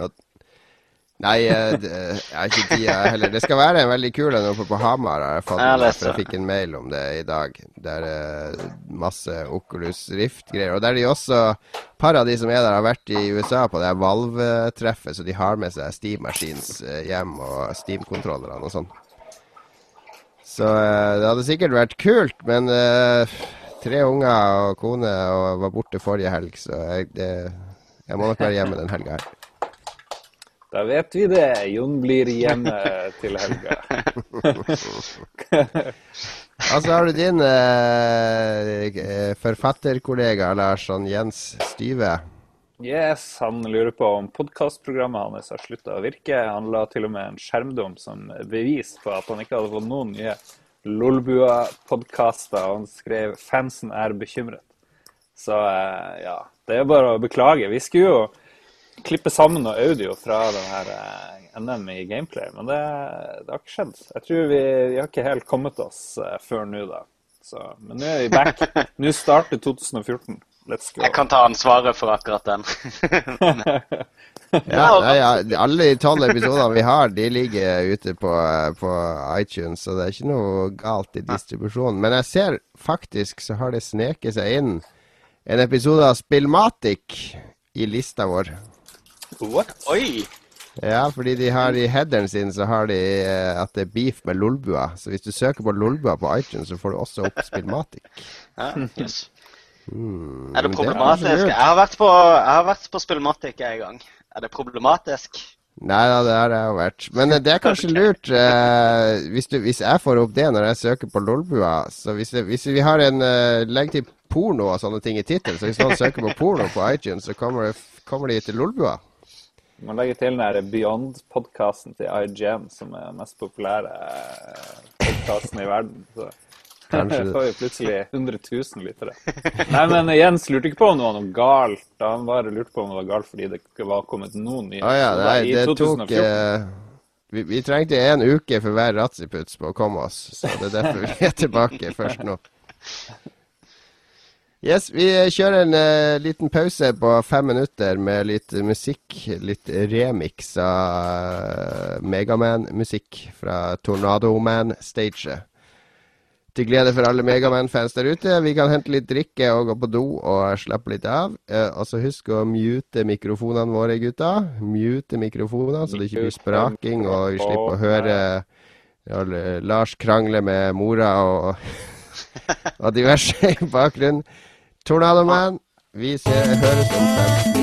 Nei, eh, det jeg har ikke tida heller. Det skal være en veldig kul en oppe på Hamar, jeg fant, Jeg for jeg fikk en mail om det i dag. Det er masse Oculus Rift-greier. Og der de også par av de som er der, har vært i USA på det Valve-treffet, så de har med seg Steam Machines eh, hjem og Steam-kontrollerne og sånn. Så eh, det hadde sikkert vært kult, men eh, tre unger og kone og var borte forrige helg, så jeg, det, jeg må nok være hjemme den helga her. Da vet vi det. Jon blir hjemme til helga. Og så har du din eh, forfatterkollega Larsson Jens Styve. Yes, han lurer på om podkastprogrammet hans har slutta å virke. Han la til og med en skjermdom som bevis på at han ikke hadde fått noen nye Lolbua-podkaster. Han skrev 'Fansen er bekymret'. Så eh, ja, det er bare å beklage. Vi skulle jo klippe sammen noe audio fra den her eh, NM i gameplay, men det, det har ikke skjedd. Jeg tror vi, vi har ikke helt kommet oss eh, før nå, da. Så, men nå er vi back. Nå starter 2014. Let's go. Jeg kan ta ansvaret for akkurat den. Ja, nei, ja, alle de tolv episodene vi har, de ligger ute på, eh, på iTunes, så det er ikke noe galt i distribusjonen. Men jeg ser faktisk så har det sneket seg inn en episode av Spillmatic i lista vår. What? Oi! Ja, fordi de har i headeren sin så har de eh, at det er beef med Lolbua. Så hvis du søker på Lolbua på iTunes, så får du også opp Spillmatic. Ja, yes. Hmm, Er det problematisk? Det er Jeg har vært på, jeg har vært på Spillmatic en gang. Er det problematisk? Nei da, det har jeg jo vært. Men eh, det er kanskje lurt eh, hvis, du, hvis jeg får opp det når jeg søker på Lolbua. Så hvis, det, hvis vi har en uh, Legg til porno og sånne ting i tittelen. Så hvis noen søker på porno på iTunes, så kommer, det, kommer de til Lolbua. Du legger til den der Beyond-podkasten til IGN, som er den mest populære podkasten i verden. Så Kanskje får vi plutselig 100 000 lyttere. Nei, men Jens lurte ikke på om det var noe galt. Han bare lurte på om det var galt fordi det var kommet noen nye Ah, ja, nei, i det tok 2014. eh, vi, vi trengte en uke for hver razziputs på å komme oss, så det er derfor vi er tilbake først nå. Yes, vi kjører en uh, liten pause på fem minutter med litt musikk. Litt remix av Megaman-musikk fra Tornado Man-staget. Til glede for alle Megaman-fans der ute. Vi kan hente litt drikke og gå på do og slappe litt av. Uh, og så husk å mute mikrofonene våre, gutta. Mute mikrofonene, så det ikke blir spraking, og vi slipper å høre Lars krangle med mora og, og diverse i bakgrunnen. Tornado Man, vi ser, høres om fem.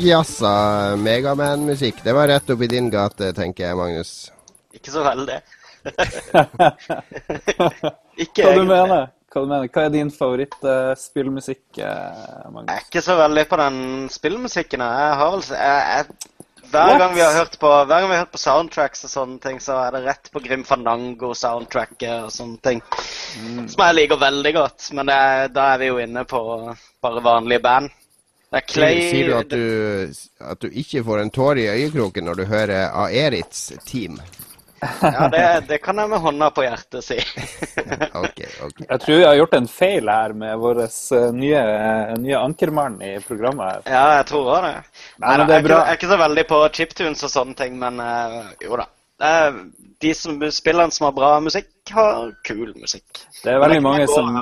Prog-jazza Megaman-musikk. Det var rett oppi din gate, tenker jeg, Magnus. Ikke så veldig. ikke Hva du mener Hva du mener? Hva er din favorittspillmusikk, uh, Magnus? Jeg er ikke så veldig på den spillmusikken. Jeg har vel jeg, jeg, hver, gang vi har hørt på, hver gang vi har hørt på soundtracks og sånne ting, så er det rett på Grim Fandango-soundtracket og sånne ting. Som jeg liker veldig godt. Men det, da er vi jo inne på bare vanlige band. Er Clay Sier du at, du at du ikke får en tåre i øyekroken når du hører Aerits Team? Ja, det, det kan jeg med hånda på hjertet si. okay, okay. Jeg tror jeg har gjort en feil her med vår eh, nye, nye ankermann i programmet. her. Ja, jeg tror også det. Nei, Nei, det er jeg, er ikke, jeg er ikke så veldig på chiptunes og sånne ting, men uh, jo da. Eh, de som spillerne som har bra musikk, har kul musikk. Det er veldig mange som.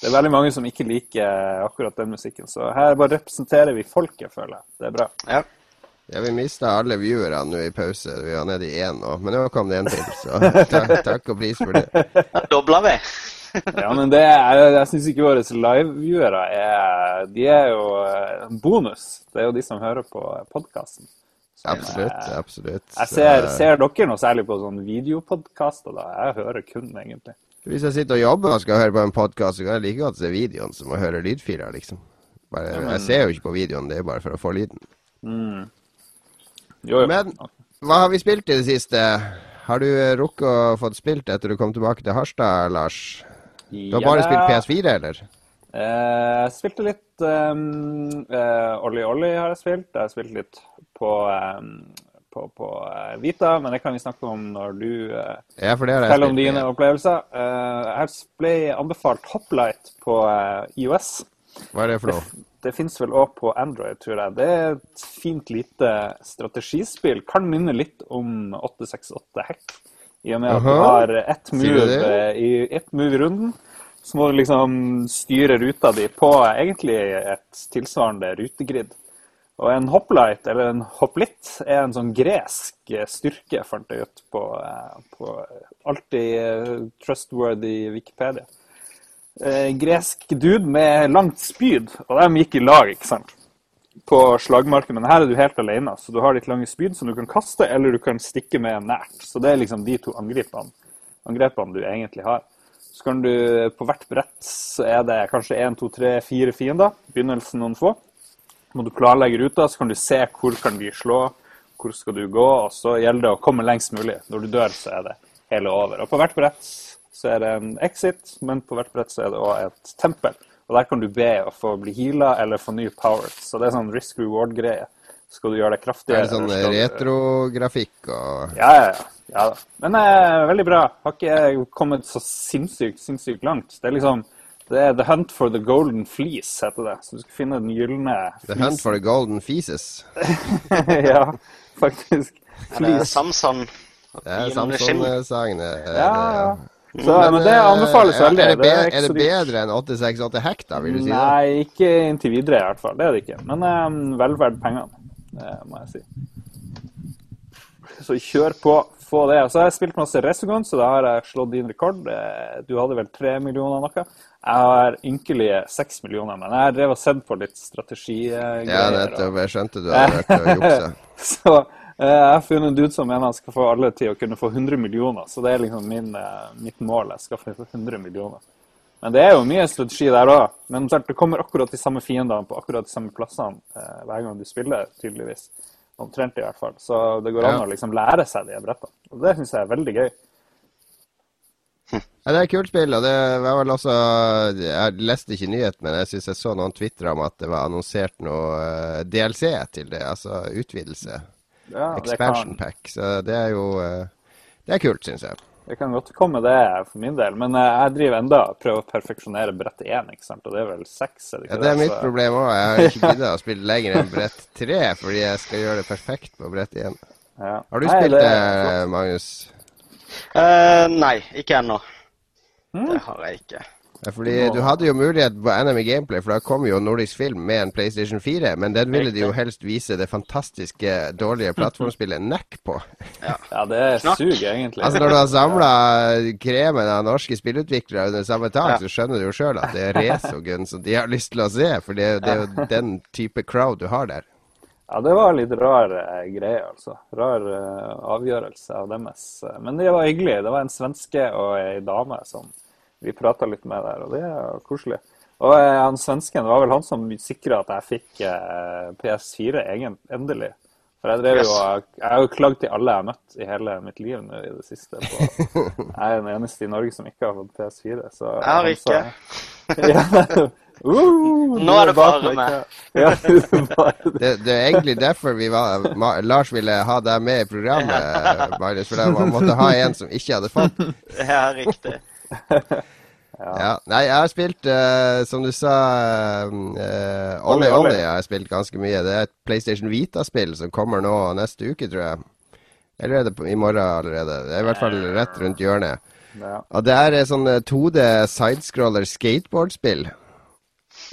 Det er veldig mange som ikke liker akkurat den musikken. Så her bare representerer vi folket, føler jeg. Det er bra. Ja. Ja, Vi mista alle viewerne nå i pause. Vi var nede i én nå. Men nå kom det en til, så takk, takk og pris for det. Da dobla vi. Ja, men det er, jeg syns ikke våre live-viewere er De er jo en bonus. Det er jo de som hører på podkasten. Absolutt. absolutt. Jeg ser, ser dere noe særlig på sånne videopodkaster, da? Jeg hører kun, egentlig. Hvis jeg sitter og jobber og skal høre på en podkast, så kan jeg like godt se videoen som å høre lydfiler, liksom. Bare, jeg ser jo ikke på videoen, det er bare for å få lyden. Jo, jo. Men hva har vi spilt i det siste? Har du eh, rukket å få spilt etter du kom tilbake til Harstad, Lars? Du har bare spilt PS4, eller? Eh, jeg spilte litt um, eh, Olli Olli har jeg spilt. Jeg har spilt litt på, um, på, på eh, Vita, men det kan vi snakke om når du uh, Ja, forteller om dine opplevelser. Eh, jeg ble anbefalt Hoplight på eh, IOS. Hva er det for noe? Det fins vel òg på Android, tror jeg. Det er et fint lite strategispill. Kan minne litt om 868 Hack. I og med at du har ett move eh, i ett move i runden. Så må du liksom styre ruta di på egentlig et tilsvarende rutegrid. Og en hoplight, eller en hoplitt, er en sånn gresk styrke, fant jeg ut på, eh, på alltid eh, trustworthy Wikipedia. Eh, gresk dude med langt spyd, og de gikk i lag, ikke sant? På slagmarken, men her er du helt alene, så du har ditt lange spyd som du kan kaste, eller du kan stikke med nært. Så det er liksom de to angrepene, angrepene du egentlig har. Så kan du, på hvert brett så er det kanskje én, to, tre, fire fiender. Begynnelsen noen få. Må du planlegge ruta, så kan du se hvor kan de slå, hvor skal du gå, og så gjelder det å komme lengst mulig. Når du dør, så er det hele over. Og på hvert brett så er det en exit, men på hvert brett så er det òg et tempel. Og der kan du be å få bli heala eller få ny power. Så det er sånn risk reward-greie. Skal du gjøre det Er kraftigere? det sånn eller skal du- retrografikk og ja, ja, ja. ja da. Men eh, veldig bra. Har ikke kommet så sinnssykt, sinnssykt langt. Det er liksom det er The Hunt for the Golden Fleece, heter det. Så du skal finne den gylne The Hunt for the Golden Fleeces. ja, faktisk. Er det Fleece. Samson? Det er Gyllene skinn? Samson-sangene. Ja, ja. Så, men det anbefales veldig. Er det, be, ikke er det bedre enn 868 hekk, da, vil du si? det? Nei, ikke inntil videre i hvert fall. Det er det ikke. Men um, vel verdt pengene, det må jeg si. Så kjør på, få det. Så har jeg spilt masse Resogun, så da har jeg slått din rekord. Eh, Du hadde vel tre millioner noe? Jeg har ynkelige seks millioner, men jeg har drevet og sett på litt strategigreier. Ja, nettopp. Jeg skjønte du hadde vært og juksa. Så eh, jeg har funnet en dude som mener han skal få alle til å kunne få 100 millioner. Så det er liksom min, eh, mitt mål. Jeg skal få 100 millioner. Men det er jo mye strategi der òg. Men det kommer akkurat de samme fiendene på akkurat de samme plassene eh, hver gang du spiller, tydeligvis. Omtrent i hvert fall. Så det går an Ja. å liksom lære seg de brettene. Og det syns jeg er veldig gøy. Ja, det er et kult spill, og det var vel også Jeg leste ikke nyheten, men jeg syns jeg så noen twitre om at det var annonsert noe eh, DLC til det, altså utvidelse. Ja, Expansion kan, pack. Så det er jo eh, Det er kult, syns jeg. det kan godt komme, det for min del. Men eh, jeg driver enda og prøver å perfeksjonere brett én, ikke sant. Og det er vel seks? Er det Ja, det er mitt Så- problem òg. Jeg har ikke giddet å spille lenger enn brett tre, fordi jeg skal gjøre det perfekt på brett én. Ja. Har du Nei, spilt det. Magnus? Eh, nei, ikke ennå. Mm. Det har jeg ikke. Ja, fordi Du hadde jo mulighet på NM i Gameplay, for da kom jo nordisk film med en PlayStation 4. Men den ville de jo helst vise det fantastiske dårlige plattformspillet Neck på. Ja, det suger egentlig. Altså Når du har samla kremen av norske spillutviklere under samme tak, Ja. så skjønner du jo sjøl at det er Resogun som de har lyst til å se. For det, det er jo den type crowd du har der. Ja, det var litt rar eh, greie, altså. Rar eh, avgjørelse av deres. eh, Men det var hyggelig. Det var en svenske og ei dame som vi prata litt med der, og det er koselig. Og eh, han svensken det var vel han som sikra at jeg fikk eh, PS4 egen, endelig. For jeg drev jo Jeg har jo klagd til alle jeg har møtt i hele mitt liv nå i det siste. På, jeg er den eneste i Norge som ikke har fått PS4. Så Jeg har ikke. Så, ja. Uh, Nå er det bare meg. Ja, det Det, er egentlig derfor vi var, Ma, Lars ville ha deg med i programmet, Magnus. For man måtte ha en som ikke hadde fått. Ja, riktig. Ja. Nei, jeg har spilt, uh, som du sa uh, Ollie Ollie, Ollie. Har jeg spilt ganske mye. Det er et PlayStation Vita-spill som kommer nå neste uke, tror jeg. Eller er det i morgen allerede? Det er i hvert fall rett rundt hjørnet. ja. Og det er sånn eh, 2D sidescroller skateboardspill.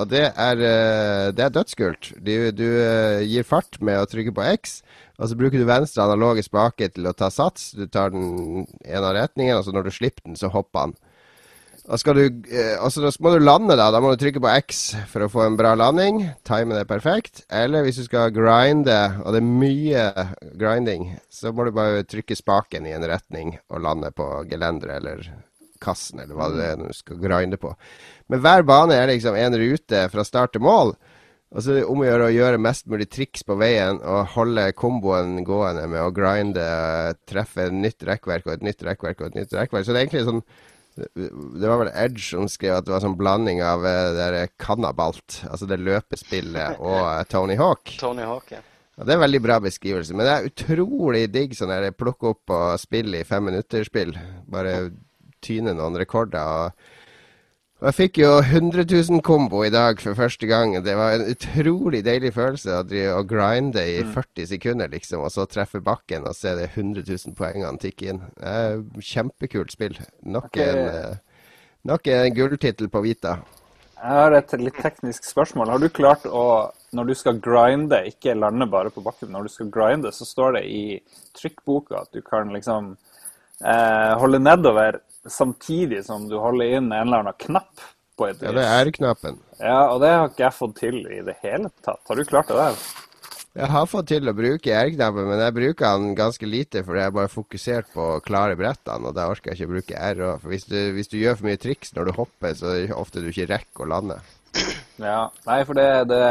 Og det er, eh, det er dødskult. Du, du eh, gir fart med å trykke på X, og så bruker du venstre analoge spake til å ta sats. Du tar den ene av og så når du slipper den, så hopper den. Og skal du, eh, altså da må du lande, da. Da må du trykke på X for å få en bra landing. Timen er perfekt. Eller hvis du skal grinde, og det er mye grinding, så må du bare trykke spaken i en retning og lande på gelenderet eller kassen, eller hva det er du skal grinde på. Men hver bane er liksom en rute fra start til mål. Og så er det om å gjøre å gjøre mest mulig triks på veien og holde komboen gående med å grinde, treffe et nytt rekkverk og et nytt rekkverk og et nytt rekkverk. Så det er egentlig sånn det var vel Edge som skrev at det var sånn blanding av eh, det der Cannabalt, altså det løpespillet, og eh, Tony Hawk. Tony Hawk, ja. Ja, det er en veldig bra beskrivelse. Men det er utrolig digg sånn der plukke opp og spille i fem minutter-spill. Bare tyne noen rekorder. Og, og jeg fikk jo 100 000 kombo i dag for første gang. Det var en utrolig deilig følelse å drive og grinde i 40 sekunder, liksom, og så treffe bakken og se de 100 000 poengene tikke inn. Kjempekult spill. Nok Ok. en, eh, nok en gulltittel på Vita. Jeg har et litt teknisk spørsmål. Har du klart å, når du skal grinde, ikke lande bare på bakken, når du skal grinde, så står det i trykkboka at du kan liksom eh, holde nedover samtidig som du holder inn en eller annen knapp på et Ja, det er R-knappen. Ja, og det har ikke jeg fått til i det hele tatt. Har du klart det der? Jeg har fått til å bruke R-knappen, men jeg bruker den ganske lite, fordi jeg er bare fokusert på å klare brettene, og da orker jeg ikke å bruke R. For hvis du, hvis du gjør for mye triks når du hopper, så er det ofte du ikke rekker å lande. Ja, nei, for det, det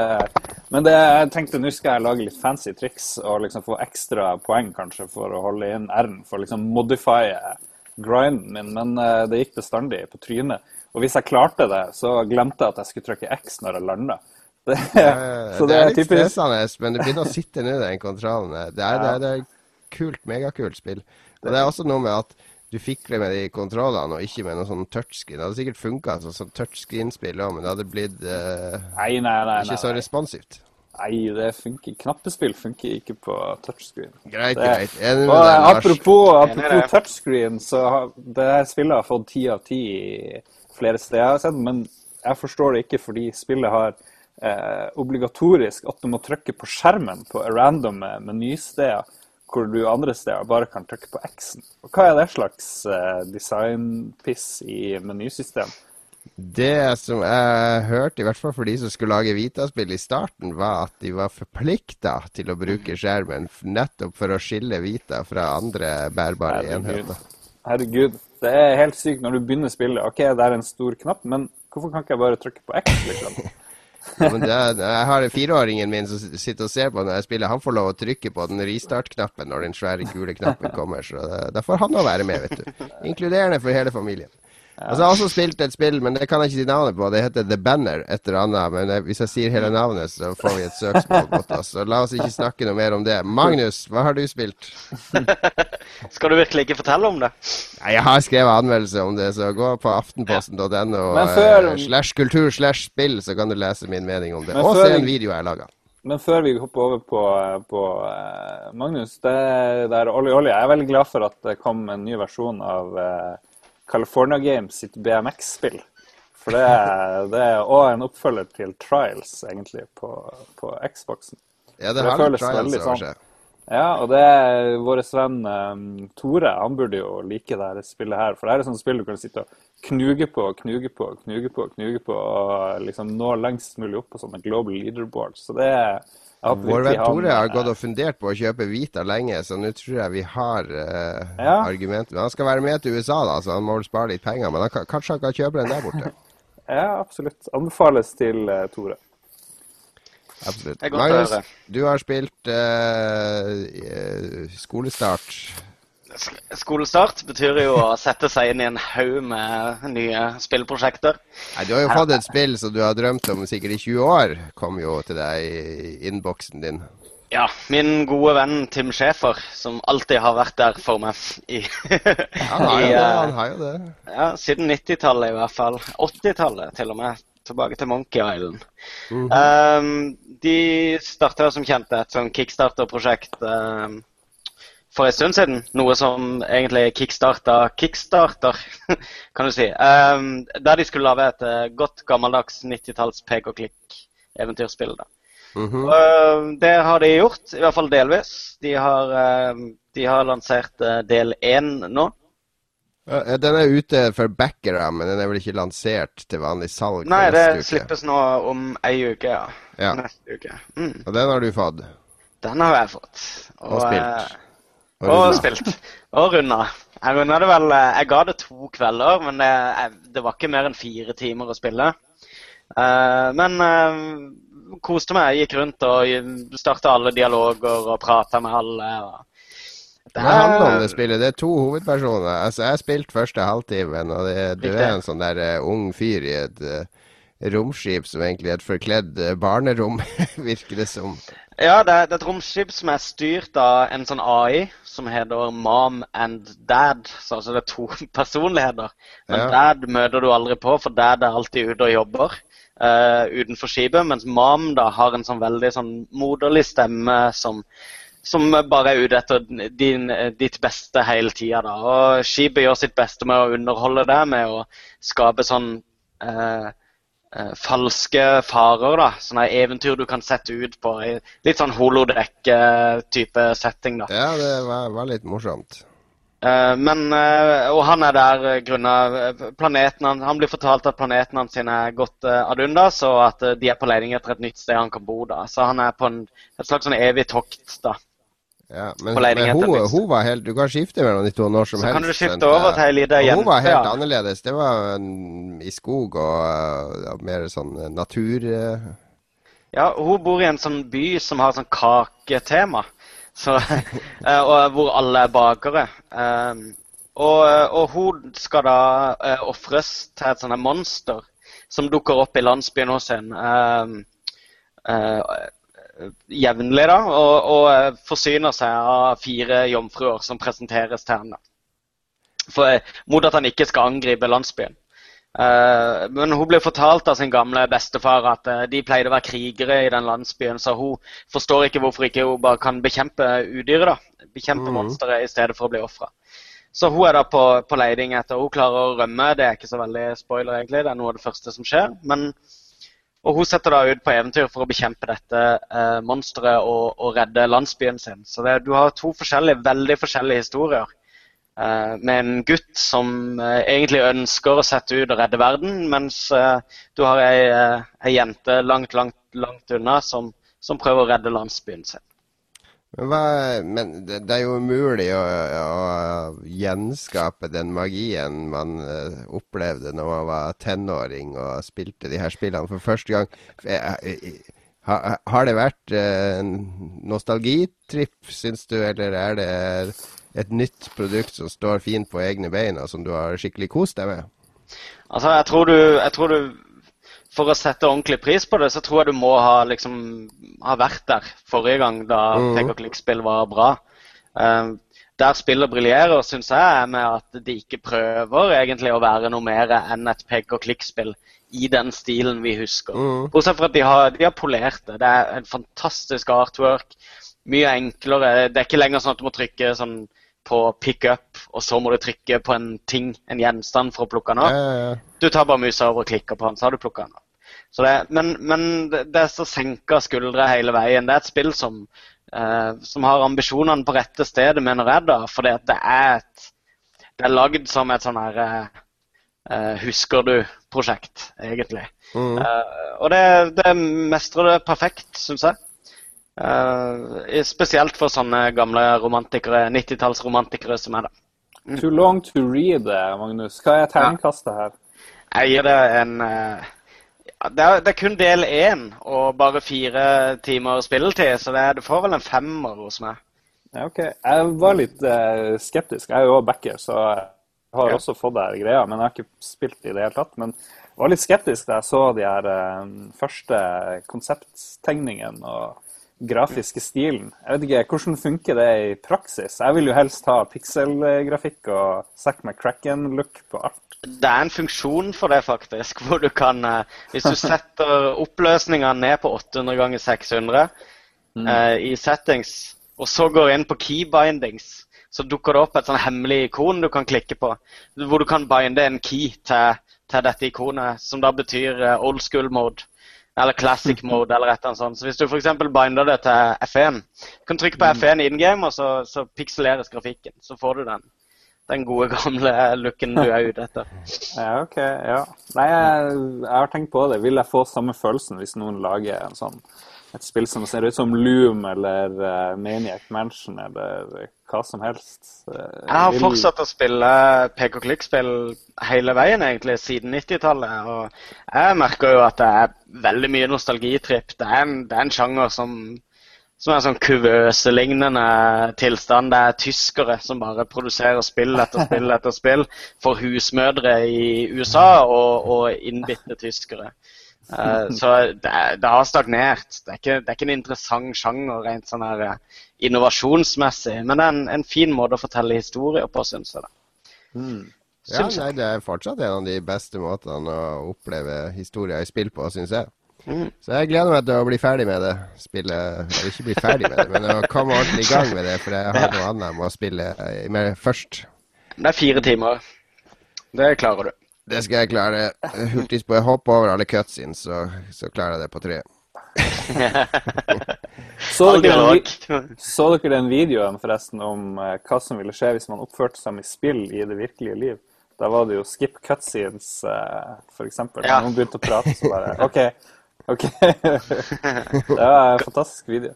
Men det, jeg tenkte nå skal jeg lage litt fancy triks og liksom få ekstra poeng kanskje for å holde inn R-en, for å liksom modifye grinden min, men eh, det gikk bestandig på trynet. Og hvis jeg klarte det, så glemte jeg at jeg skulle trykke X når jeg landa. Det, ja, ja, det er litt typisk stressende, men det begynner å sitte nå, den kontrollen. Det er, det, er, det er kult, megakult spill. Og det er også noe med at du fikler med de kontrollene, og ikke med noe sånn touchscreen. Det hadde sikkert funka som sånn touchscreen-spill òg, men det hadde blitt eh, Nei, nei, nei. ikke så responsivt. Nei det funker. Knappespill funker ikke på touchscreen. Greit, Det- greit. Enig med deg, Lars. apropos, apropos touchscreen, så har det spillet har fått ti av ti flere steder jeg har sett, men jeg forstår det ikke fordi spillet har eh, obligatorisk at du må trykke på skjermen på random menysteder, hvor du andre steder bare kan trykke på X-en. Og Hva er det slags eh, designpiss i menysystem? Det som jeg hørte, i hvert fall for de som skulle lage Vita-spill i starten, var at de var forplikta til å bruke skjermen nettopp for å skille Vita fra andre bærbare Herregud. enheter. Herregud, det er helt sykt når du begynner spillet. OK, det er en stor knapp, men hvorfor kan ikke jeg bare trykke på X, liksom? Ja, men det, er- jeg har fireåringen min som sitter og ser på når jeg spiller. Han får lov å trykke på den restart-knappen når den svære gule knappen kommer. Så da får han òg være med, vet du. Inkluderende for hele familien. Og jeg har også spilt et spill, men det kan jeg ikke si navnet på. Det heter The Banner, et eller annet. Men hvis jeg sier hele navnet, så får vi et søksmål mot oss. Så la oss ikke snakke noe mer om det. Magnus, hva har du spilt? Skal du virkelig ikke fortelle om det? Jeg har skrevet anmeldelse om det, så gå på aftenposten.no før- eh, slash kultur slash spill, så kan du lese min mening om det. Og se en vi- video jeg har laga. Men før vi hopper over på, på eh, Magnus, det der Olli Olli, jeg er veldig glad for at det kom en ny versjon av eh, California Games sitt BMX-spill. For det det er også en oppfølger til Trials, egentlig, på, på Xboxen. Ja, det Det føles trials veldig sånn. Ja, og det er vår venn um, Tore. Han burde jo like det her spillet her. For det er et sånt spill du kan sitte og knuge på, knuge på, knuge på, knuge på, og liksom nå lengst mulig opp på sånne global leaderboards. Så det er Vår venn Tore har gått og fundert på å kjøpe Vita lenge, så nå tror jeg vi har uh, Ja. argumenter. Men han skal være med til USA, da, så han må vel spare litt penger. Men han kan, kanskje han kan kjøpe den der borte. Ja, absolutt. Anbefales til uh, Tore. Absolutt. Magnus, du har spilt eh, skolestart. Sk- Skolestart betyr jo å sette seg inn i en haug med nye spillprosjekter. Nei, Du har jo fått et spill som du har drømt om sikkert i 20 år, kom jo til deg i innboksen din. Ja, min gode venn Tim Schæfer, som alltid har vært der for meg i, Ja, han har jo det. eh, Han har jo det. ja, siden 90-tallet i hvert fall. 80-tallet til og med. Tilbake til Monkey Island. um, de starta som kjent et sånn kickstarter-prosjekt um, for en stund siden. Noe som egentlig kickstarta Kickstarter, kan du si. Um, der de skulle lage et eh, godt gammeldags 90-talls pek og klikk-eventyrspill. da. -hmm. Uh, det har de gjort, i hvert fall delvis. De har, uh, de har lansert uh, del én nå. Ja, Den er ute for backere, men den er vel ikke lansert til vanlig salg Nei, det uke. slippes nå om ei uke, ja. Ja. Neste uke. Mm. Og den har du fått. Den har jeg fått. Og, Og spilt. Eh, Og spilt. Og runda. Jeg runda det vel eh, Jeg ga det to kvelder, men det, jeg, det var ikke mer enn fire timer å spille. Uh, men uh, koste meg. Jeg gikk rundt og starta alle dialoger og prata med alle. Og det Hva handler om det spillet? Det er to hovedpersoner. Altså, Jeg har spilt første halvtimen, og det, du er en sånn der uh, ung fyr i et eh, romskip som egentlig er et forkledd eh, barnerom, virker det som. Ja, det er, det er et romskip som er styrt av en sånn AI som heter Mom and Dad. Så altså det er to personligheter. Men Ja. Dad møter du aldri på, for Dad er alltid ute og jobber uh, utenfor skipet. Mens Mom da har en sånn veldig sånn moderlig stemme som, som bare er ute etter din, ditt beste hele tida. Skipet gjør sitt beste med å underholde deg, med å skape sånn eh, eh, falske farer, da. Sånne eventyr du kan sette ut på i litt sånn holodeck-type setting, da. Ja, det var, var litt morsomt. Eh, men, eh, og han er der grunna planeten han, han blir fortalt at planeten hans er gått ad undas, og at eh, de er på leting etter et nytt sted han kan bo. da. Så han er på en, et slags sånn evig tokt. da. Ja, men, men hun, hun var helt Du kan skifte mellom de to når som Så helst. kan du skifte men, over til ei lita jente. Hun var helt ja. annerledes. Det var en, i skog og og mer sånn eh, natur... eh, Ja, hun bor i en sånn by som har sånn kaketema. Så, eh, og hvor alle er bakere. Um, og, og hun skal da ofres til et sånt monster som dukker opp i landsbyen hos henne um, eh, jevnlig, da. Og, og eh, forsyner seg av fire jomfruer som presenteres til henne. For, eh, mot at han ikke skal angripe landsbyen. Uh, men hun ble fortalt av sin gamle bestefar at uh, de pleide å være krigere i den landsbyen, så hun forstår ikke hvorfor ikke hun bare kan bekjempe udyret. da. Bekjempe Mhm. monsteret i stedet for å bli ofra. Så hun er da på, på leiding etter Hun klarer å rømme, det er ikke så veldig spoiler, egentlig. Det er noe av det første som skjer. Men, og hun setter da ut på eventyr for å bekjempe dette eh, monsteret og, og redde landsbyen sin. Så det, du har to forskjellige, veldig forskjellige historier. Eh, med en gutt som eh, egentlig ønsker å sette ut og redde verden, mens eh, du har ei, eh, ei jente langt, langt, langt unna som, som prøver å redde landsbyen sin. Men, hva, men det, er jo umulig å, å gjenskape den magien man eh, opplevde når man var tenåring og spilte de her spillene for første gang. Eh, eh, ha, har det vært en nostalgitripp, syns du, eller er det et nytt produkt som står fint på egne bein, og som du har skikkelig kost deg med? Altså, jeg tror, du, jeg tror du For å sette ordentlig pris på det, så tror jeg du må ha, liksom, ha vært der forrige gang da mm. pek og klikk-spill var bra. Um, der spillet briljerer, syns jeg, er med at de ikke prøver egentlig å være noe mer enn et pek og klikk-spill i den stilen vi husker. Mm. Bortsett fra at de har, de har polert det. Det er en fantastisk artwork. Mye enklere. Det er ikke lenger sånn at du må trykke sånn på pick up og så må du trykke på en ting, en gjenstand, for å plukke den Ja, opp. ja, ja. Du tar bare musa over og klikker på den, så har du plukka den opp. Så det, men, men det er så senka skuldre hele veien. Det er et spill som, eh, som har ambisjonene på rette stedet, mener jeg, da. Fordi at det er et Det er lagd som et sånn her eh, eh, Husker du-prosjekt, egentlig. Mm. Eh, og det, det mestrer det perfekt, syns jeg. Eh, spesielt for sånne gamle romantikere, 90-tallsromantikere som er det. Too long to read, eh, Magnus. Hva er terningkastet her? Jeg gir det en uh, det, er, det er kun del én og bare fire timer spilletid, så det, du får vel en femmer hos meg. Ja, ok. Jeg var litt uh, skeptisk. Jeg er jo backer, så jeg har Ja. også fått det her greia. Men jeg har ikke spilt i det hele tatt. Men jeg var litt skeptisk da jeg så de her uh, første konsepttegningene og grafiske stilen. Jeg vet ikke, Hvordan funker det i praksis? Jeg vil jo helst ha pikselgrafikk og Zack McCracken-look på alt. Det er en funksjon for det, faktisk, hvor du kan eh, Hvis du setter oppløsninga ned på 800 ganger 600 eh, i settings, og så går inn på keybindings, så dukker det opp et sånn hemmelig ikon du kan klikke på, hvor du kan binde en key til, til dette ikonet, som da betyr eh, old school mode. Eller classic mode, eller et eller annet sånt. Så hvis du f.eks. binder det til F1, du kan trykke på F1 in game, og så, så pikseleres grafikken. Så får du den, den gode, gamle looken du er ute etter. Ja, ok, ja. Nei, jeg, jeg har tenkt på det. Vil jeg få samme følelsen hvis noen lager en sånn, et spill som ser ut som Loom eller uh, Maniac Mansion eller hva som helst? Uh, Jeg har vil- fortsatt å spille pek-og-klikk-spill hele veien, egentlig, siden 90-tallet. Og jeg merker jo at det er veldig mye nostalgitripp. Det er en, det er en sjanger som, som er en sånn kuvøselignende tilstand. Det er tyskere som bare produserer spill etter spill etter spill for husmødre i USA og, og innbitte tyskere. Eh, så det, det har stagnert. Det er, ikke, det er ikke en interessant sjanger rent sånn her eh, innovasjonsmessig, men det er en, en fin måte å fortelle historier på, syns jeg. da. Mm. Ja, nei, det er fortsatt en av de beste måtene å oppleve historier i spill på, syns jeg. Mm. Så jeg gleder meg til å bli ferdig med det spillet. Eller ikke bli ferdig med det, men å komme ordentlig i gang med det, for jeg har noe annet jeg må spille eh, med først. Det er fire timer. Det klarer du. Det skal jeg klare. Hurtigspor. Jeg hopper over alle cutscenes, så, så klarer jeg det på tre. Så dere, den, så dere den videoen forresten om eh, hva som ville skje hvis man oppførte seg med spill i det virkelige liv? Da var det jo skip cutscenes, uh, for eksempel. Ja. Noen begynte å prate, så bare OK. ok. det var en fantastisk video.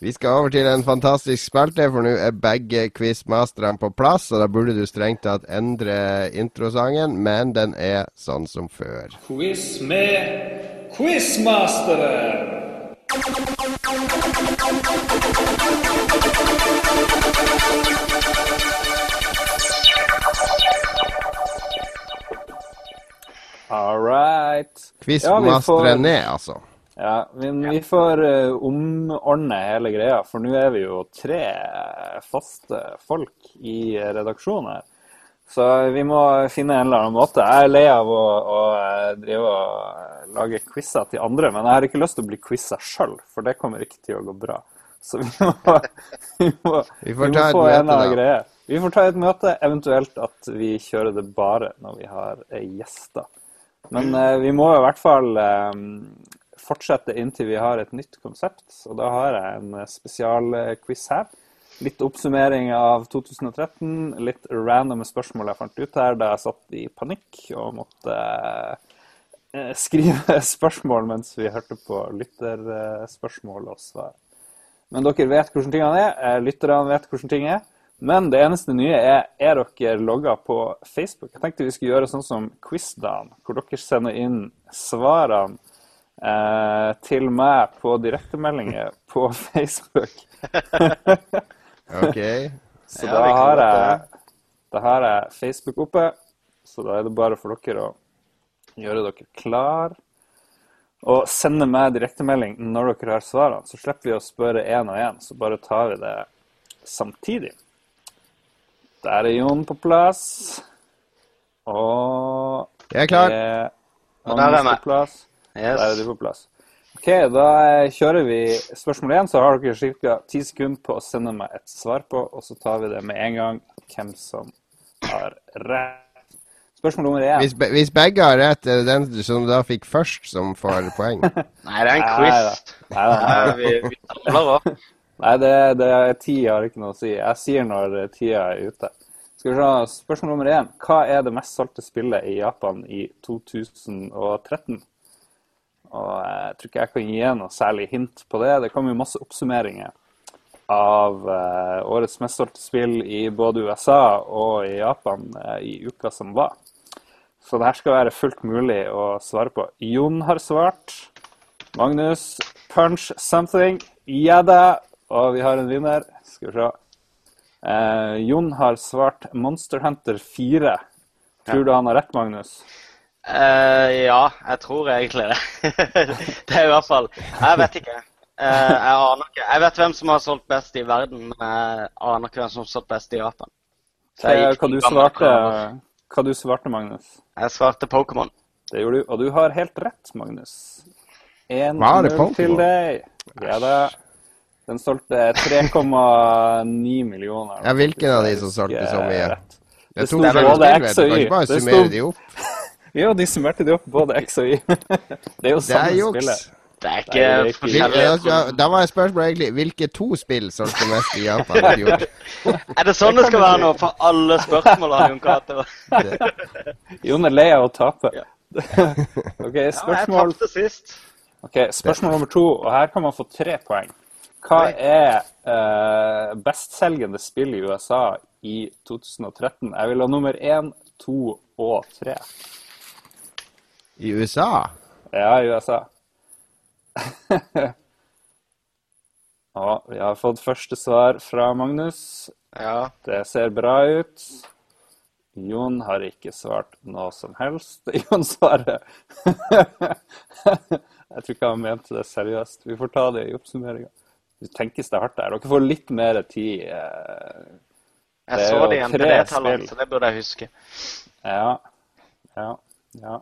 Vi skal over til en fantastisk spalte, for nå er begge quizmasterne på plass. Og da burde du strengt tatt endre introsangen, men den er sånn som før. Quiz med Quizmasteren. All right. Quizmasteren ned, altså. Ja, men vi får eh, omordne hele greia, for nå er vi jo tre faste folk i redaksjonen her. Så vi må finne en eller annen måte. Jeg er lei av å, å eh, drive og lage quizer til andre, men jeg har ikke lyst til å bli quiza sjøl, for det kommer ikke til å gå bra. Så vi må, vi må, Vi vi må få en eller annen greie. Vi får ta et møte, eventuelt at vi kjører det bare når vi har eh, gjester. Men eh, vi må i hvert fall eh, fortsette inntil vi har et nytt konsept. Og da har jeg en eh, spesialquiz her. Litt oppsummering av 2013. Litt random spørsmål jeg fant ut her da jeg satt i panikk og måtte eh, skrive spørsmål mens vi hørte på lytterspørsmål og svar. Men dere vet hvordan tingene er. eh, Lytterne vet hvordan ting er. Men det eneste nye er er dere logga på Facebook. Jeg tenkte vi skulle gjøre sånn som QuizDan, hvor dere sender inn svarene eh, til meg på direktemeldinger på Facebook. OK. Så Ja, da, har jeg, da har jeg Facebook oppe. Så da er det bare for dere å gjøre dere klar. Og sende meg direktemelding når dere har svarene. Så slipper vi å spørre én og én, så bare tar vi det samtidig. Der er Jon på plass. Og Jeg er klar. er Og der er Magnus på. Der er Yes. du på plass. OK, da eh, kjører vi spørsmål én, så har dere ca. ti sekunder på å sende meg et svar på, og så tar vi det med en gang, hvem som har rett. Spørsmål nummer én. Hvis, be- hvis begge har rett, er det den som da fikk først, som får poeng. Nei, det er en quiz. Nei, da. Nei, vi, vi samler òg. Nei, det, det er tid har ikke noe å si. Jeg sier når tida er ute. Skal vi se, Spørsmål nummer én. Hva er det mest solgte spillet i Japan i 2013? Og jeg tror ikke jeg kan gi noe særlig hint på det. Det kom jo masse oppsummeringer av eh, årets mest solgte spill i både USA og i Japan eh, i uka som var. Så det her skal være fullt mulig å svare på. Jon har svart. Magnus, punch something. Ja da. Og vi har en vinner. Skal vi se. Eh, Jon har svart Monster Hunter 4. Tror du han har rett, Magnus? Eh, ja, jeg tror egentlig det. det er i hvert fall Jeg vet ikke. Uh, jeg aner ikke. Jeg vet hvem som har solgt best i verden, men jeg aner ikke hvem som har solgt best i Japan. Så jeg Hva, gikk hva, du svarte, hva du svarte, Magnus? Jeg svarte Pokémon. Det gjorde du, og du har helt rett, Magnus. Var 1-0 til deg. Ja det Den solgte 3,9 millioner. Ja, hvilken av de som solgte så mye? Det Det sto både X og Kan Y. ikke bare Det sto- Jo, de summerte det opp både X og Y. Det er jo Det er samme spillet. Det er ikke det er ikke- Hvil, forskjellig. ja, da var spørsmålet egentlig hvilke to spill som solgte mest i Japan i fjor? Er det sånn det skal være nå for alle spørsmål? har Jon Cato? Jon er lei av å tape. Ja. OK, Ja, jeg spørsmål, tapte sist. ok, spørsmål nummer to, og her kan man få tre poeng. Hva er uh, bestselgende spill i USA i 2013? Jeg vil ha nummer én, to og tre. I USA? Ja, i USA. Ja, vi har fått første svar fra Magnus. Ja. Det ser bra ut. Jon har ikke svart noe som helst. Jon svarer Jeg tror ikke han mente det seriøst. Vi får ta det i oppsummeringa. Det tenkes det hardt der. Dere får litt mer tid. eh, Jeg Det så det igjen, det NPD-tallene, så det burde jeg huske. Ja. Ja. Ja.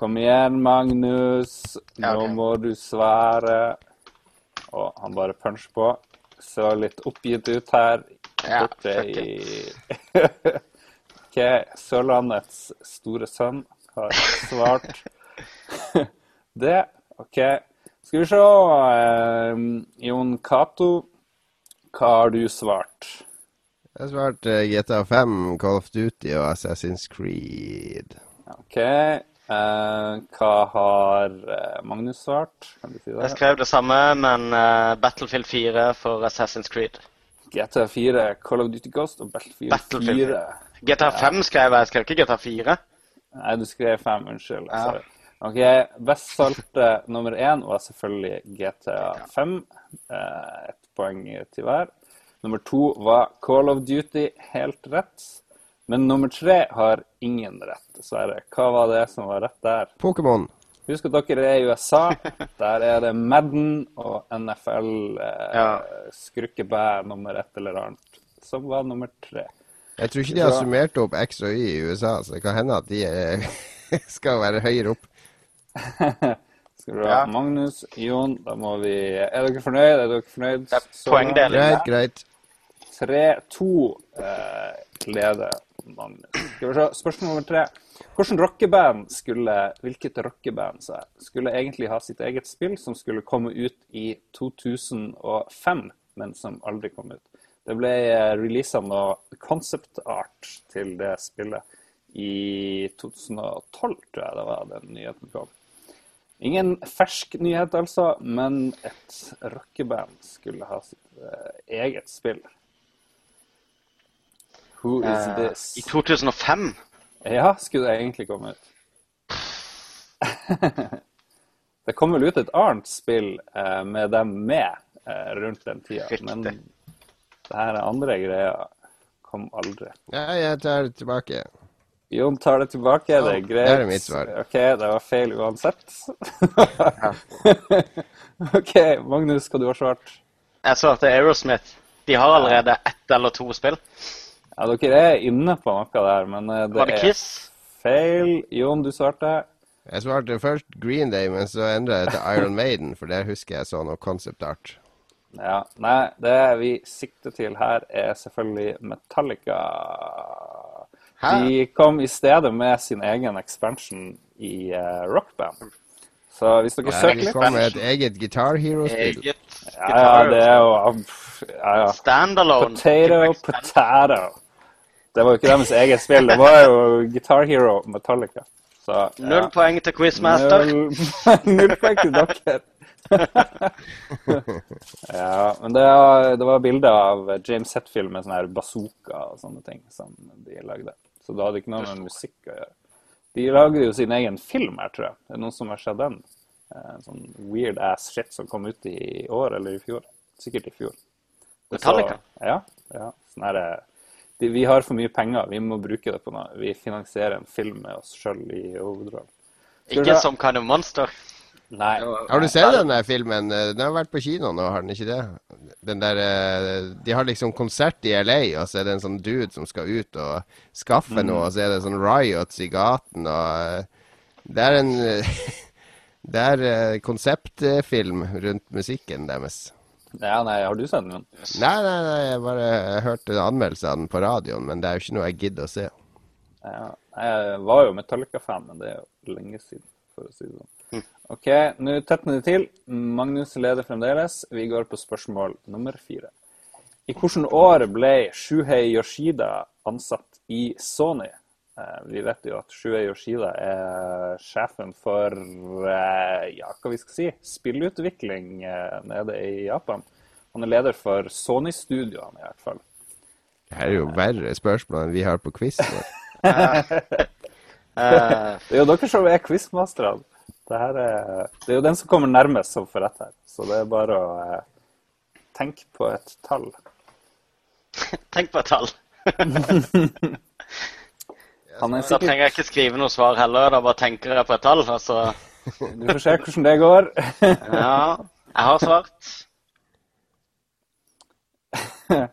Kom igjen, Magnus. Nå Ja, okay. må du svare. Og han bare puncher på. Så litt oppgitt ut her. Ja, Borte i OK. Sørlandets store sønn har svart det. OK. Skal vi se. eh, Jon Cato, hva har du svart? Jeg har svart GTA 5, Call of Duty og Assassin's Creed. OK. Eh, hva har eh, Magnus svart? Kan du si Jeg skrev det samme, men uh, Battlefield 4 for Assassin's Creed. GTA 4, Call of Duty Ghost og Battlefield, Battlefield 4. GTA 5 skrev jeg, jeg skrev ikke GTA 4. Nei, du skrev 5, unnskyld. Ja. Sorry. OK. Best solgte nummer én var selvfølgelig GTA 5. Uh, Ett poeng til hver. Nummer to var Call of Duty, helt rett. Men nummer tre har ingen rett, dessverre. Hva var det som var rett der? Pokémon. Husk at dere er i USA. Der er det Madden og NFL eh, Ja. skrukkebæ nummer ett eller annet, som var nummer tre. Jeg tror ikke de har summert opp X og Y i USA, så det kan hende at de er, skal være høyere opp. Skal du ha Ja. Magnus, Jon, da må vi Er dere fornøyd? Er dere fornøyd? Poengdelen så poengdeling. Greit, greit. 3-2 eh, leder Magnus. Skal vi se, Spørsmål nummer tre. Hvilket rockeband skulle, hvilket rockeband skulle egentlig ha sitt eget spill som skulle komme ut i 2005, men som aldri kom ut? Det ble eh, releasa noe concept art til det spillet i 2012, tror jeg det var den nyheten kom. Ingen fersk nyhet, altså, men et rockeband skulle ha sitt eh, eget spill. Who is Eh, this? I 2005. Ja, skulle det egentlig komme ut. det kom vel ut et annet spill eh, med dem med eh, rundt den tida, Riktig. men det her andre greia kom aldri. Ja, jeg tar det tilbake. Jon tar det tilbake, det er Ja, greit. det er mitt svar. OK, det var feil uansett. OK, Magnus, hva du har svart? Jeg svarte Aerosmith. De har allerede ett eller to spill. Ja, dere er inne på noe der, men eh, det, Var det er Kiss? feil. Jon, du svarte. Jeg svarte først Green Day, men så endra jeg til Iron Maiden, for der husker jeg så noe concept art. Ja, Nei, det vi sikter til her, er selvfølgelig Metallica. Hæ? De kom i stedet med sin egen expansion i uh, rockband. Så hvis dere Ja, søker de kom med et eget Guitar Hero-spill. Ja, ja, det er jo ja, ja. Standalone. Potato, potato. Det var jo ikke deres eget spill, det var jo Guitar Hero Metallica. Så, ja. Null poeng til Quizmaster. Null, null poeng til dere. ja, men det, var- det var bilder av James Hetfield med sånn her bazooka og sånne ting som de lagde. Så det hadde ikke noe med musikk å gjøre. De lagde jo sin egen film her, tror jeg. Det er noen som har sett den. En Sånn weird ass shit som kom ut i år eller i fjor. Sikkert i fjor. Metallica? Ja. ja. Sånn her, eh, de, vi har for mye penger, vi må bruke det på noe. Vi finansierer en film med oss sjøl i hovedrollen. Ikke som Kind of Monster. Nei. Har du sett den der filmen? Den har vært på kino nå, har den ikke det? Den der, eh, De har liksom konsert i LA, og så er det en sånn dude som skal ut og skaffe noe, og så er det sånn riots i gaten, og eh, Det er en Det er eh, konseptfilm rundt musikken deres. Ja, nei, har du sett den? Nei, nei, nei, jeg bare jeg hørte en anmeldelse av den på radioen, men det er jo ikke noe jeg gidder å se. Ja, jeg var jo Metallica-fan, men det er jo lenge siden, for å si det sånn. OK, nå tetner det til. Magnus leder fremdeles. Vi går på spørsmål nummer fire. I hvilket år ble Shuhei Yoshida ansatt i Sony? Eh, Vi vet jo at Shuei Yoshida er sjefen for eh, ja, hva vi skal si, spillutvikling eh, nede i Japan. Han er leder for Sony-studioene, i hvert fall. Det her er jo verre spørsmål enn vi har på quiz. Eh, Det er jo dere som er quizmasterne. Det, er, det er jo den som kommer nærmest som får rett her. Så det er bare å eh, tenke på et tall. tenk på et tall. Han Da trenger jeg ikke skrive noe svar heller. Da bare tenker jeg på et tall. Altså, du får se hvordan det går. ja, jeg har svart.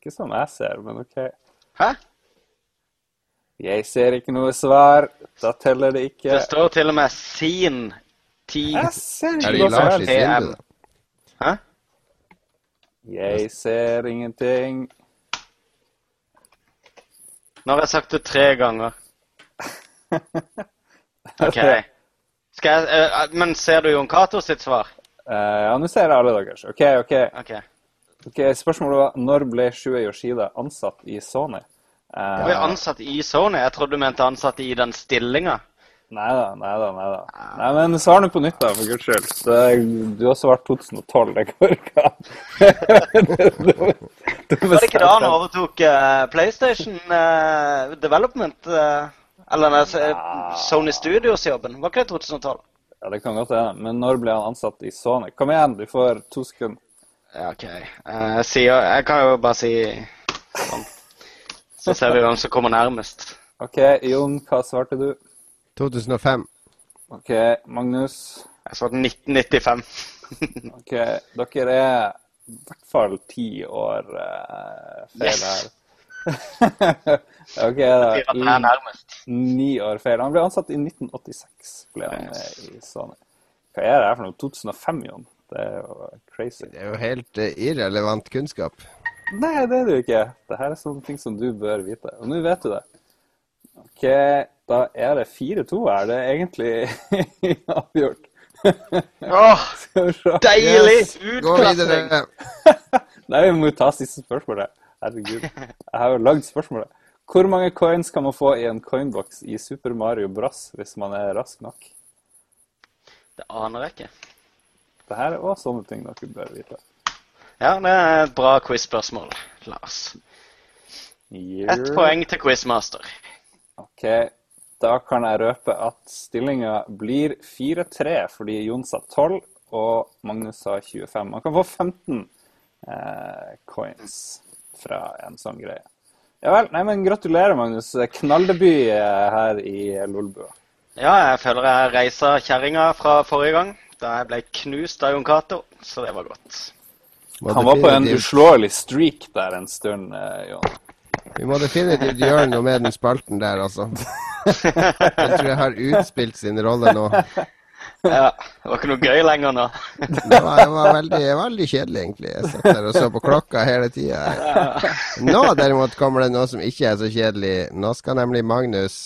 Ikke som jeg ser, men OK. Hæ? Jeg ser ikke noe svar. Da teller det ikke. Det står til og med sin ti Jeg ser Er ikke noe svar. Hæ? Jeg ser ingenting. Nå har jeg sagt det tre ganger. OK. Jeg, uh, men ser du Jon Cato sitt svar? Uh, ja, nå ser jeg alle deres. OK, OK. okay. okay Spørsmålet var når ble Shue Yoshida ansatt i Sony? Uh, ble ansatt i Sony. Jeg trodde du mente ansatt i den stillinga. Nei da, nei da. Nei da. Nei, men svar nå på nytt, da, for guds skyld. Du har svart 2012. Det går ikke an. Var det ikke da han overtok uh, PlayStation uh, Development? Uh, eller nei, eh, Sony Studios-jobben? Var ikke det 2012? Ja, det kan godt hende. Men når ble han ansatt i Sony? Kom igjen, du får to sekunder. Ja, OK. Eh, jeg, jeg kan jo bare si sånn. Så ser vi hvem som kommer nærmest. OK, Jon, hva svarte du? 2005. OK, Magnus. Jeg svarte 1995. OK, dere er i hvert fall ti år uh, feil her. OK, da. Ni år feil. Han ble ansatt i 1986, ble han med i Sony. Hva er det her for noe? 2005, Jon? Det er jo crazy. Det er jo helt eh, irrelevant kunnskap. Nei, det er det jo ikke. Det her er sånne ting som du bør vite. Og nå vet du det. OK, da er det 4-2 her. Det er egentlig avgjort. Åh, deilig Yes, utklassing! Nei, vi må jo ta siste spørsmålet. Herregud. Jeg har jo lagd spørsmålet. Hvor mange coins kan man få i en coinbox i Super Mario Bros. hvis man er rask nok? Det aner jeg ikke. Det her er også sånne ting dere bør vite. Ja, det er et bra quiz-spørsmål, Lars. Ett poeng til quizmaster. OK. Da kan jeg røpe at stillinga blir 4-3 fordi Jons har 12 og Magnus har 25. Man kan få 15 eh, coins fra en sånn greie. Ja vel. Nei, men gratulerer, Magnus. Knalldebut eh, her i Lolbua. Ja, jeg føler jeg reisa kjerringa fra forrige gang, da jeg ble knust av Jon Cato, så det var godt. Han var på en uslåelig streak der en stund, eh, Jon. Vi må definitivt gjøre noe med den spalten der, altså. Jeg tror jeg har utspilt sin rolle nå. Ja, det var ikke noe gøy lenger nå. Det var, det var veldig, veldig kjedelig, egentlig. Jeg satt der og så på klokka hele tida. Nå derimot kommer det noe som ikke er så kjedelig. Nå skal nemlig Magnus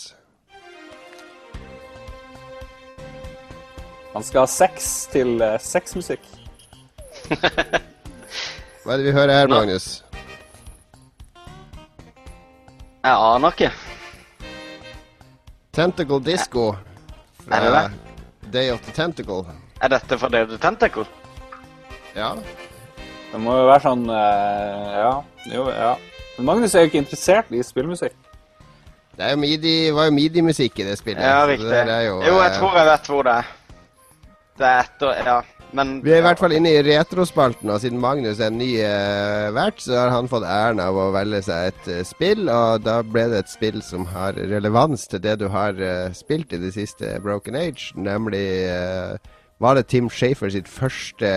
Han skal ha sex til uh, sexmusikk. Hva er det vi hører her, Nå. Magnus? Jeg aner ikke. Tentacle Disco fra Er det det? Day of the Tentacle. Er dette fra Day of the Tentacle? Ja. Det må jo være sånn eh, Ja. Jo, ja. Men Magnus er jo ikke interessert i spillmusikk. Det er jo midi, var jo midi-musikk i det spillet. Ja, riktig. det Jo, jo, jeg eh, tror jeg vet hvor det er. Det er etter Ja, men Vi er i hvert fall inne i retrospalten, og siden Magnus er ny uh, vert, så har han fått æren av å velge seg et uh, spill, og da ble det et spill som har relevans til det du har uh, spilt i det siste Broken Age, nemlig var det Tim Shafer sitt første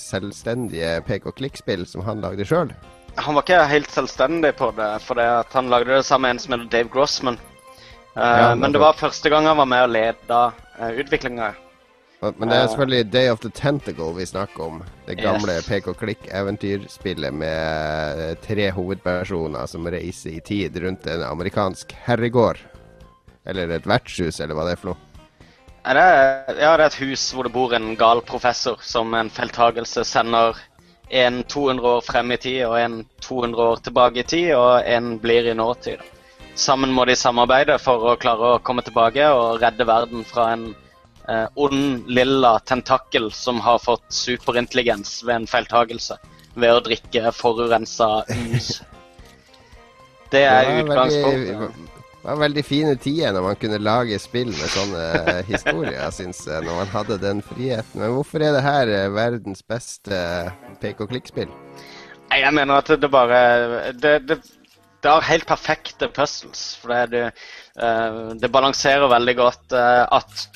selvstendige pek-og-klikk-spill som han lagde sjøl? Han var ikke helt selvstendig på det, for han lagde det sammen med en som heter Dave Grossman. Ja, men det var første gang han var med og leda utviklinga. Men det er Eh. selvfølgelig Day of the Tentacle vi snakker om. Det gamle Yes. pek-og-klikk-eventyrspillet med eh, tre hovedpersoner som reiser i tid rundt en amerikansk herregård. Eller et vertshus, eller hva det er for noe. Er det, ja, det er et hus hvor det bor en gal professor som en feiltagelse sender en 200 år frem i tid og en 200 år tilbake i tid, og en blir i nåtid. Sammen må de samarbeide for å klare å komme tilbake og redde verden fra en eh, ond, lilla tentakel som har fått superintelligens ved en feiltagelse ved å drikke forurensa is. Det er utgangspunktet. det var veldig fine tider når man kunne lage spill med sånne eh, historier, syns jeg. Når man hadde den friheten. Men hvorfor er det her eh, verdens beste eh, pek-og-klikk-spill? Jeg mener at det bare Det, det, det har helt perfekte puzzles. For det, det, eh, det balanserer veldig godt eh, at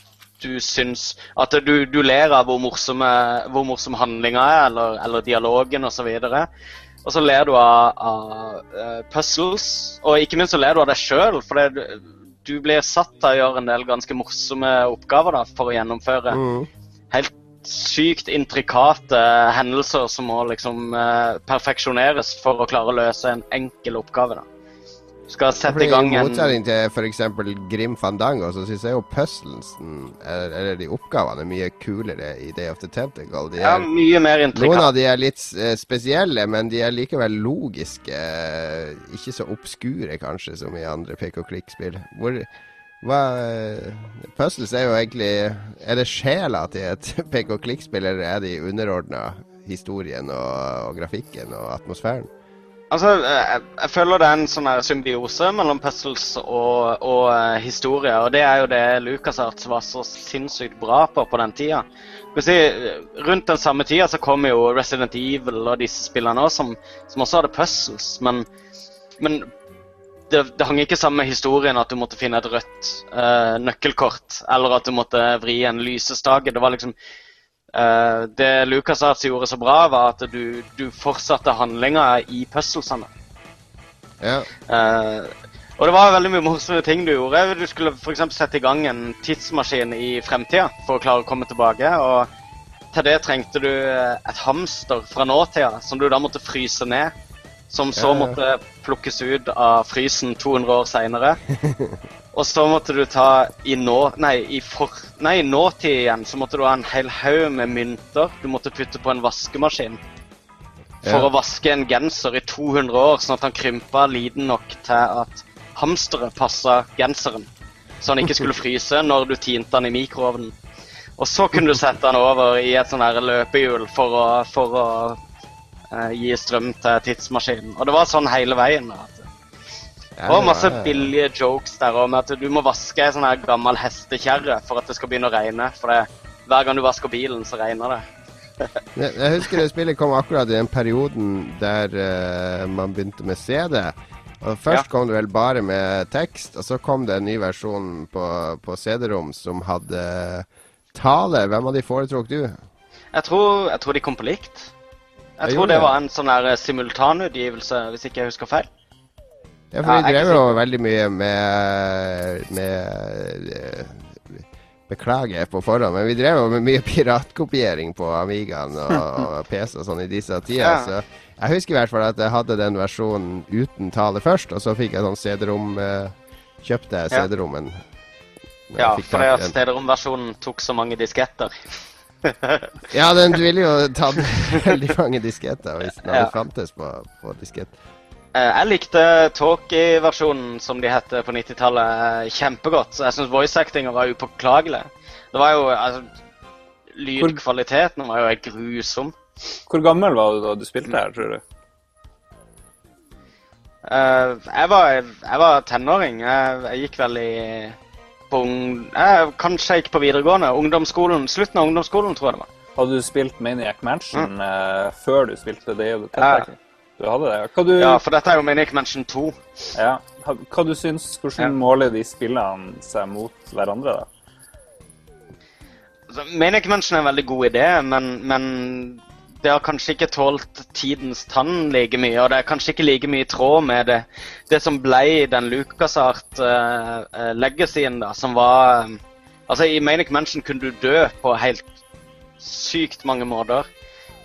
du syns At du, du ler av hvor morsomme, hvor morsom handlinga er, eller, eller dialogen osv. Og så ler du av, av uh, puzzles, og ikke minst så ler du av deg sjøl. For det, du, blir satt til å gjøre en del ganske morsomme oppgaver da, for å gjennomføre Mm. helt sykt intrikate hendelser som må liksom uh, perfeksjoneres for å klare å løse en enkel oppgave. da. Skal sette i gang I en motsetning til f.eks. Grim Fandango, så syns jeg jo puzzlesen, eller, eller de oppgavene, er mye kulere i Day of the Tentacle. De ja, er, mye mer noen av de er litt eh, spesielle, men de er likevel logiske. eh, ikke så obskure, kanskje, som i andre pek-og-klikk-spill. Hvor hva, eh, Puzzles er jo egentlig Er det sjela til et pek-og-klikk-spill, eller er de underordna historien og, og grafikken og atmosfæren? Altså, eh, jeg, jeg føler det er en sånn symbiose mellom puzzles og, og uh, historie. Og det er jo det LucasArts var så sinnssykt bra på på den tida. Si, eh, rundt den samme tida så kom jo Resident Evil og disse spillene òg, som, som også hadde puzzles. Men, men det, det hang ikke sammen med historien at du måtte finne et rødt uh, nøkkelkort, eller at du måtte vri en lysestake. Det var liksom Eh, det LucasArts gjorde så bra, var at du, du fortsatte handlinga i puzzlesene. Ja. Uh, og det var veldig mye morsomme ting du gjorde. Du skulle f.eks. sette i gang en tidsmaskin i fremtida for å klare å komme tilbake. Og til det trengte du eh, et hamster fra nåtida som du da måtte fryse ned. Som så Ja, ja. måtte plukkes ut av frysen 200 år seinere. Og så måtte du ta i nå... Nei, i, for, nei, nåtid igjen så måtte du ha en hel haug med mynter du måtte putte på en vaskemaskin. For Ja. å vaske en genser i 200 år, sånn at han krympa liten nok til at hamsteret passa genseren. Så han ikke skulle fryse når du tinte han i mikroovnen. Og så kunne du sette han over i et sånn her løpehjul for å, for å uh, gi strøm til tidsmaskinen. Og det var sånn hele veien. da, Ja, og masse billige jokes der om at du må vaske ei sånn gammel hestekjerre for at det skal begynne å regne. For det, hver gang du vasker bilen, så regner det. Jeg, jeg husker det spillet kom akkurat i den perioden der uh, man begynte med CD. Og Først kom det vel bare med tekst, og så kom det en ny versjon på, på CD-rom som hadde tale. Hvem av de foretrukk du? Jeg tror, jeg tror de kom på likt. Jeg Jeg tror det var en sånn her simultanutgivelse, hvis ikke jeg husker feil. Ja, for vi drev jo veldig mye med, med eh, Beklager på forhånd, men vi drev jo med mye piratkopiering på Amigaen og, og PC og sånn i disse tider. Så jeg husker i hvert fall at jeg hadde den versjonen uten tale først, og så fikk jeg sånn CD-rom eh, Kjøpte jeg. CD-rommen. Ja, for det. CD-rom-versjonen tok så mange disketter. Ja, den ville jo tatt veldig mange disketter hvis den hadde Ja. fantes på, på diskett. Eh, Jeg likte Talkie-versjonen, som de het på 90-tallet, eh, kjempegodt. Så jeg syns voice-actinga var upåklagelig. Det var jo altså, Lydkvaliteten var jo helt grusom. Hvor gammel var du da du spilte her, tror du? Eh, jeg, var, jeg var tenåring. Jeg, jeg gikk vel i på ung, jeg, Kanskje jeg gikk på videregående. Ungdomsskolen, Slutten av ungdomsskolen, tror jeg det var. Hadde du spilt Maniac Mansion eh, før du spilte det? det Ja. Du hadde det? Hva du, Ja, ja. for dette er jo Manic Mansion 2. Ja. hva du syns, Hvordan Ja. måler de spillene seg mot hverandre? da? Altså, Manic Mansion er en veldig god idé, men, men det har kanskje ikke tålt tidens tann like mye. Og det er kanskje ikke like mye i tråd med det, det som ble den LucasArt-legacyen, da, som var eh, Altså, i Manic Mansion kunne du dø på helt sykt mange måter.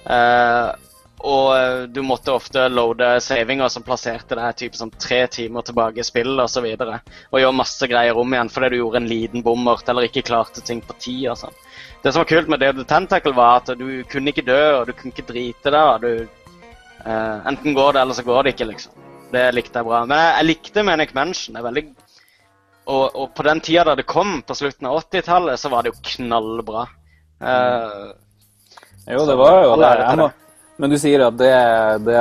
Eh, og eh, du måtte ofte loade savinger som plasserte deg typ sånn tre timer tilbake i spillet osv. Og, så og gjøre masse greier om igjen fordi du gjorde en liten bommert eller ikke klarte ting på tid. og sånn. Det som var kult med of Tentacle, var at du kunne ikke dø, og du kunne ikke drite deg. Du, eh, enten går det, eller så går det ikke, liksom. Det likte jeg bra. Men jeg, jeg likte Manic Mansion. Det er veldig og, og på den tida da det kom, på slutten av 80-tallet, så var det jo knallbra. Eh, Jo, det var jo det. Jeg må. Men du sier at det, det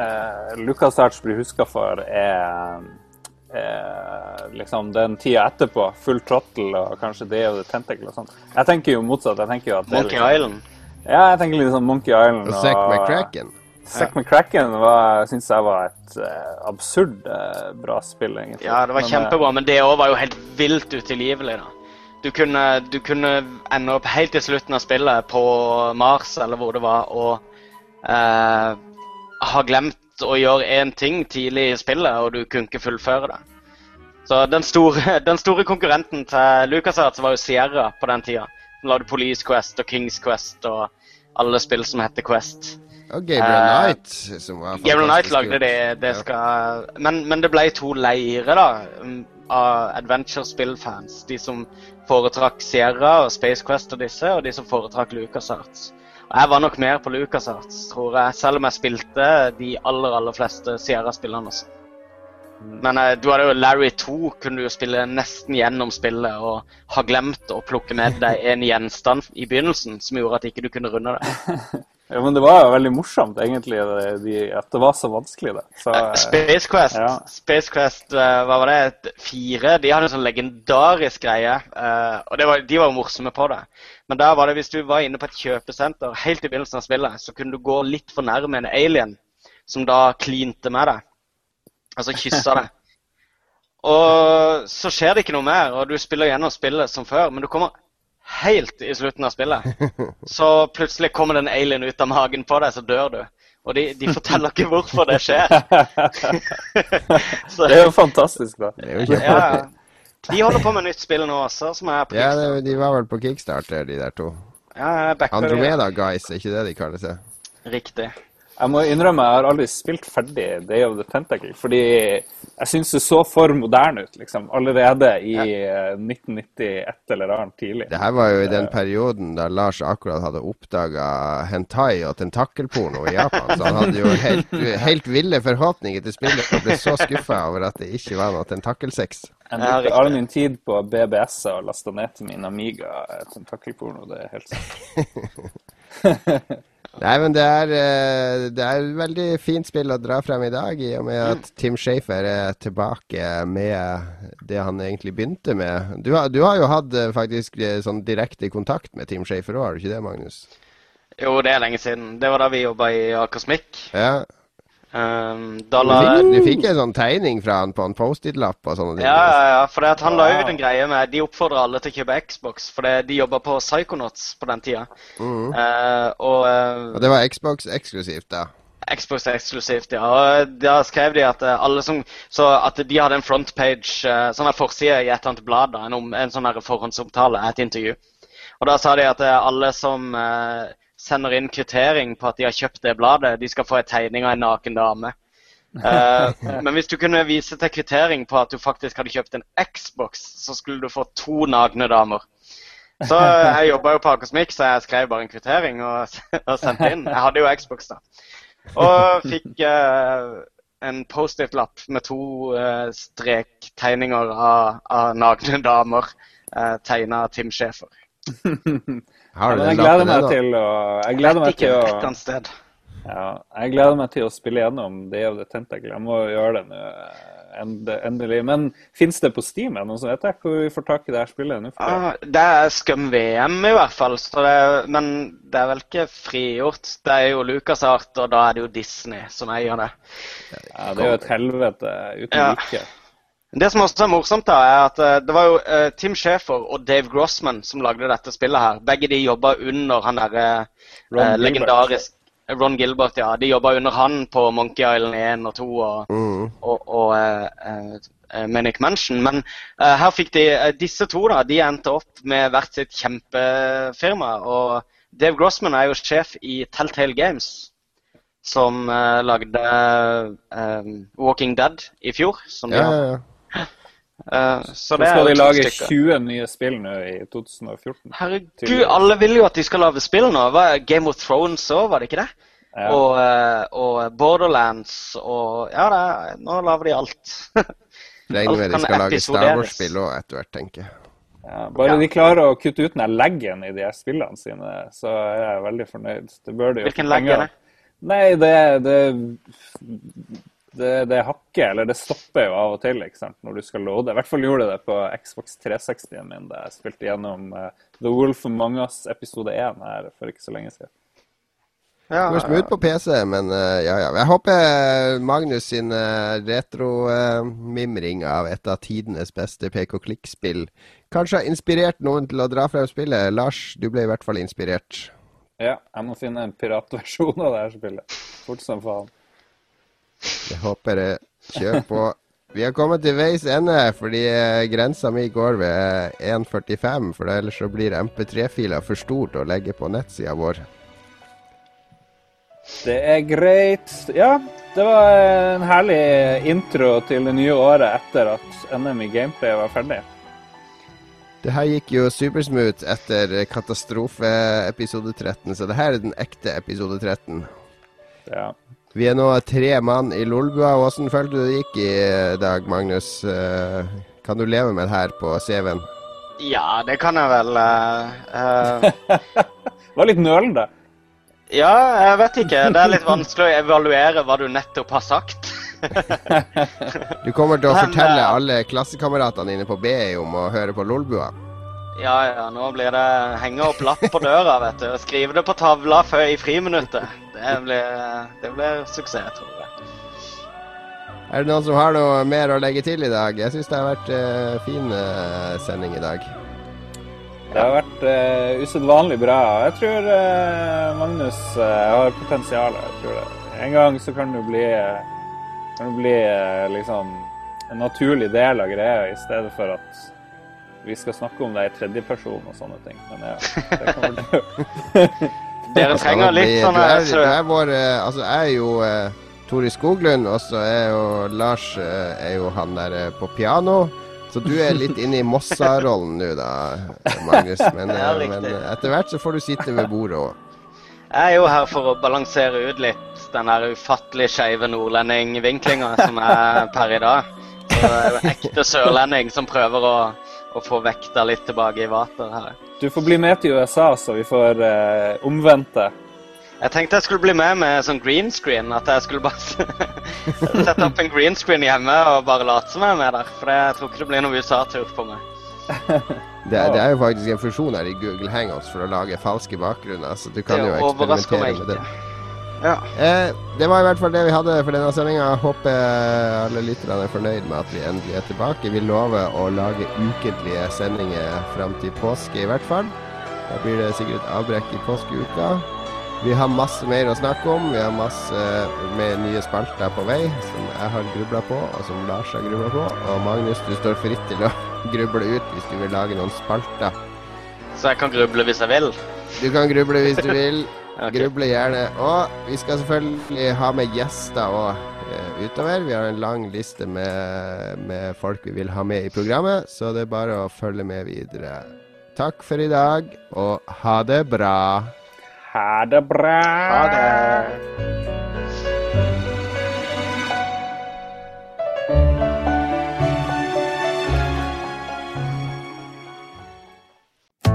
eh, LucasArts blir huska for, er eh, liksom den tida etterpå. Full throttle og kanskje det og tentacle og sånn. Jeg tenker jo motsatt. Jeg tenker jo at det er Monkey liksom, Island. Ja, jeg tenker litt sånn Monkey Island. Og Zack McCracken. Zack McCracken var- syns jeg var et uh, absurd uh, bra spill, egentlig. Ja, det var Men, kjempebra, men det òg var jo helt vilt utilgivelig, da. Du kunne, du kunne ende opp helt til slutten av spillet på Mars, eller hvor det var, og eh, har glemt å gjøre én ting tidlig i spillet, og du kunne ikke fullføre det. Så den store, den store konkurrenten til LucasArts var jo Sierra på den tida. Som lagde Police Quest og Kings Quest og alle spill som heter Quest. Og Gabriel Eh, Knight, som var Gabriel Knight lagde det. det skal, men, men det ble to leire da, um, av adventure-spillfans. De som foretrakk Sierra og Space Quest og disse, og de som foretrakk LucasArts. Jeg var nok mer på LucasArts, tror jeg, selv om jeg spilte de aller aller fleste Sierra-spillene. også. Men eh, du hadde jo Larry 2 kunne du spille nesten gjennom spillet og ha glemt å plukke med deg en gjenstand i begynnelsen som gjorde at ikke du kunne runde det. Ja, men det var jo veldig morsomt, egentlig, de, at det var så vanskelig, det. Så, eh, Space Quest, ja. Space Quest eh, hva var det, fire, de hadde en sånn legendarisk greie. eh, og det var, de var morsomme på det. Men der var det hvis du var inne på et kjøpesenter helt i begynnelsen av spillet, så kunne du gå litt for nærme en alien som da klinte med deg. Altså kyssa deg. Og så skjer det ikke noe mer, og du spiller gjennom spillet som før, men du kommer helt i slutten av spillet. Så plutselig kommer det en alien ut av magen på deg, så dør du. Og de, de forteller ikke hvorfor det skjer. så, det er jo fantastisk, da. Det er jo ja. de holder på med nytt spill nå også, som er på Ja, Kickstarter. det, de var vel på Kickstarter, de der to. Ja. Andromeda Guys, er ikke det de kaller seg? Riktig. Jeg må innrømme jeg har aldri spilt ferdig Day of the Tentacle, fordi jeg syns det så for moderne ut, liksom. Allerede i ja. 1991 eller annet tidlig. Det her var jo i den perioden da Lars akkurat hadde oppdaga hentai og tentakelporno i Japan. Så han hadde jo helt, helt ville forhåpninger til spillet og ble så skuffa over at det ikke var noe tentakelsex. Jeg har brukte all min tid på BBS og lasta ned til min Amiga tentakkelporno, tentakelporno. Det er helt sant. Nei, men det er, eh, det er et veldig fint spill å dra frem i dag, i og med at Tim Shafer er tilbake med det han egentlig begynte med. Du har, du har jo hatt eh, faktisk eh, sånn direkte kontakt med Tim Shafer òg, har du ikke det, Magnus? Jo, det er lenge siden. Det var da vi jobba i Akersmik. Ja. Um, da Du la du fikk en sånn tegning fra han på en Post-It-lapp og sånne ting. Ja, ja, ja. For han la ut en greie med De oppfordrer alle til å kjøpe Xbox, for de jobba på Psychonauts på den tida. Mhm. Uh, og uh, Og det var Xbox eksklusivt, da. Xbox eksklusivt, ja. Og da skrev de at eh, alle som Så at de hadde en frontpage, eh, sånn her forside i et eller annet blad, da, en, en sånn her forhåndsomtale, et intervju. Og da sa de at eh, alle som eh, sender inn kvittering på at de har kjøpt det bladet, de skal få en tegning av en naken dame. Uh, men hvis du kunne vise til kvittering på at du faktisk hadde kjøpt en Xbox, så skulle du få to nakne damer. Så eh, jeg jobba jo på Akosmik, så jeg skrev bare en kvittering og, og sendte inn. Jeg hadde jo Xbox, da. Og fikk uh, en Post-It-lapp med to uh, strektegninger av, av nakne damer uh, tegna av Tim Schäfer. Har du ja, jeg den gleder lappen meg ennå? til å Jeg gleder meg til et å eller annet sted. Ja, jeg gleder meg til å spille gjennom Day of the Tentacle. Jeg må gjøre det nå endelig. Men fins det på Steam ennå, så vet jeg hvor vi får tak i det her spillet. Ah, det er Scum VM i hvert fall, så det, men det er vel ikke frigjort. Det er jo LucasArt, og da er det jo Disney som eier det. Ja, det er jo et helvete uten Ja. like. Det som også er morsomt, da, er at eh, det var jo uh, Tim Schaefer og Dave Grossman som lagde dette spillet her. Begge de jobba under han derre eh, legendarisk Ron Gilbert, ja. De jobba under han på Monkey Island 1 og 2 og, Mm. og, og uh, Manic Mansion. Men her fikk de Disse to da, de endte opp med hvert sitt kjempefirma. Og Dave Grossman er jo sjef i Telltale Games, som uh, lagde uh, Walking Dead i fjor. Som de Ja, ja, ja. Eh, så Så det er skal de lage stykker. 20 nye spill nå i 2014. Herregud, alle vil jo at de skal lage spill nå. Hva, Game of Thrones òg, var det ikke det? Ja. Og, eh, og Borderlands og Ja, det er, nå lager de alt. Regner med de skal lage Star. Wars-spill òg etter hvert, tenker jeg. Ja, bare de klarer å kutte ut den leggen i de her spillene sine, så er jeg veldig fornøyd. Det bør de jo Hvilken legg er det? Nei, det, det, det, det hakker, eller det stopper jo av og til ikke sant, når du skal loade. I hvert fall gjorde det på Xbox 360-en min da jeg spilte gjennom eh, The Wolf Among Us episode 1 her for ikke så lenge siden. Ja, Det går smooth på PC, men eh, ja, ja. Jeg håper Magnus sin uh, retro-mimring av et av tidenes beste pek-og-klikk-spill kanskje har inspirert noen til å dra frem spillet. Lars, du ble i hvert fall inspirert. Ja, jeg må finne en piratversjon av det her spillet. Fort som faen. Jeg håper det. Kjør på. Vi har kommet til veis ende, fordi eh, grensa mi går ved 1,45. For ellers så blir MP3-filer for stort å legge på nettsida vår. Det er greit. Ja, det var en herlig intro til det nye året etter at NM i gameplay var ferdig. Det her gikk jo supersmooth etter katastrofe-episode 13, så det her er den ekte episode 13. Ja. Vi er nå tre mann i Lolbua. Hvordan følte du det gikk i dag, Magnus? Eh, Kan du leve med det her på CV-en? ja, det kan jeg vel. eh, eh, Det var litt nølende. ja, jeg vet ikke. Det er litt vanskelig å evaluere hva du nettopp har sagt. Du kommer til å Men, fortelle eh, alle klassekameratene dine på BI om å høre på Lolbua. Ja, ja, nå blir det henge opp lapp på døra, vet du. og Skrive det på tavla før i friminuttet. Det blir, det blir suksess, tror jeg. Er det noen som har noe mer å legge til i dag? Jeg syns det har vært uh, fin uh, sending i dag. Det har vært uh, usedvanlig bra. Jeg tror uh, Magnus har potensial. Jeg tror det. En gang så kan du bli, kan du bli liksom en naturlig del av greia, i stedet for at vi skal snakke om det i tredjeperson og sånne ting. Men ja, det kommer til å Dere trenger litt sånn her du vår eh, Altså, jeg er jo uh, Tori Skoglund, og så er jo Lars uh, er jo han der uh, på piano. Så du er litt inne i Mossa-rollen nå, da, Magnus. Men, eh, men etter hvert så får du sitte ved bordet òg. Jeg er jo her for å balansere ut litt den der ufattelig skeive nordlendingvinklinga som er per i dag. Så det er jo ekte sørlending som prøver å, å få vekta litt tilbake i vater her. Du får bli med til USA, så vi får eh, omvendte. Jeg tenkte jeg skulle bli med med sånn green screen. At jeg skulle bare sette opp en green screen hjemme og bare late som jeg er med der. For jeg tror ikke det blir noe USA-tur på meg. Det, det er jo faktisk en funksjon her i Google Hangouts for å lage falske bakgrunner, så du kan jo eksperimentere med det. Ja. Eh, det var i hvert fall det vi hadde for denne sendinga. Håper alle lytterne er fornøyd med at vi endelig er tilbake. Vi lover å lage ukentlige sendinger fram til påske, i hvert fall. Da blir det sikkert et avbrekk i påskeuka. Vi har masse mer å snakke om. Vi har masse med nye spalter på vei som jeg har grubla på, og som Lars har grubla på. Og Magnus, du står fritt til å gruble ut hvis du vil lage noen spalter. Så jeg kan gruble hvis jeg vil. Du kan gruble hvis du vil. Ok. Gruble gjerne. Og vi skal selvfølgelig ha med gjester òg utover. Vi har en lang liste med, med folk vi vil ha med i programmet, så det er bare å følge med videre. Takk for i dag, og ha det bra. Ha det bra. Ha det.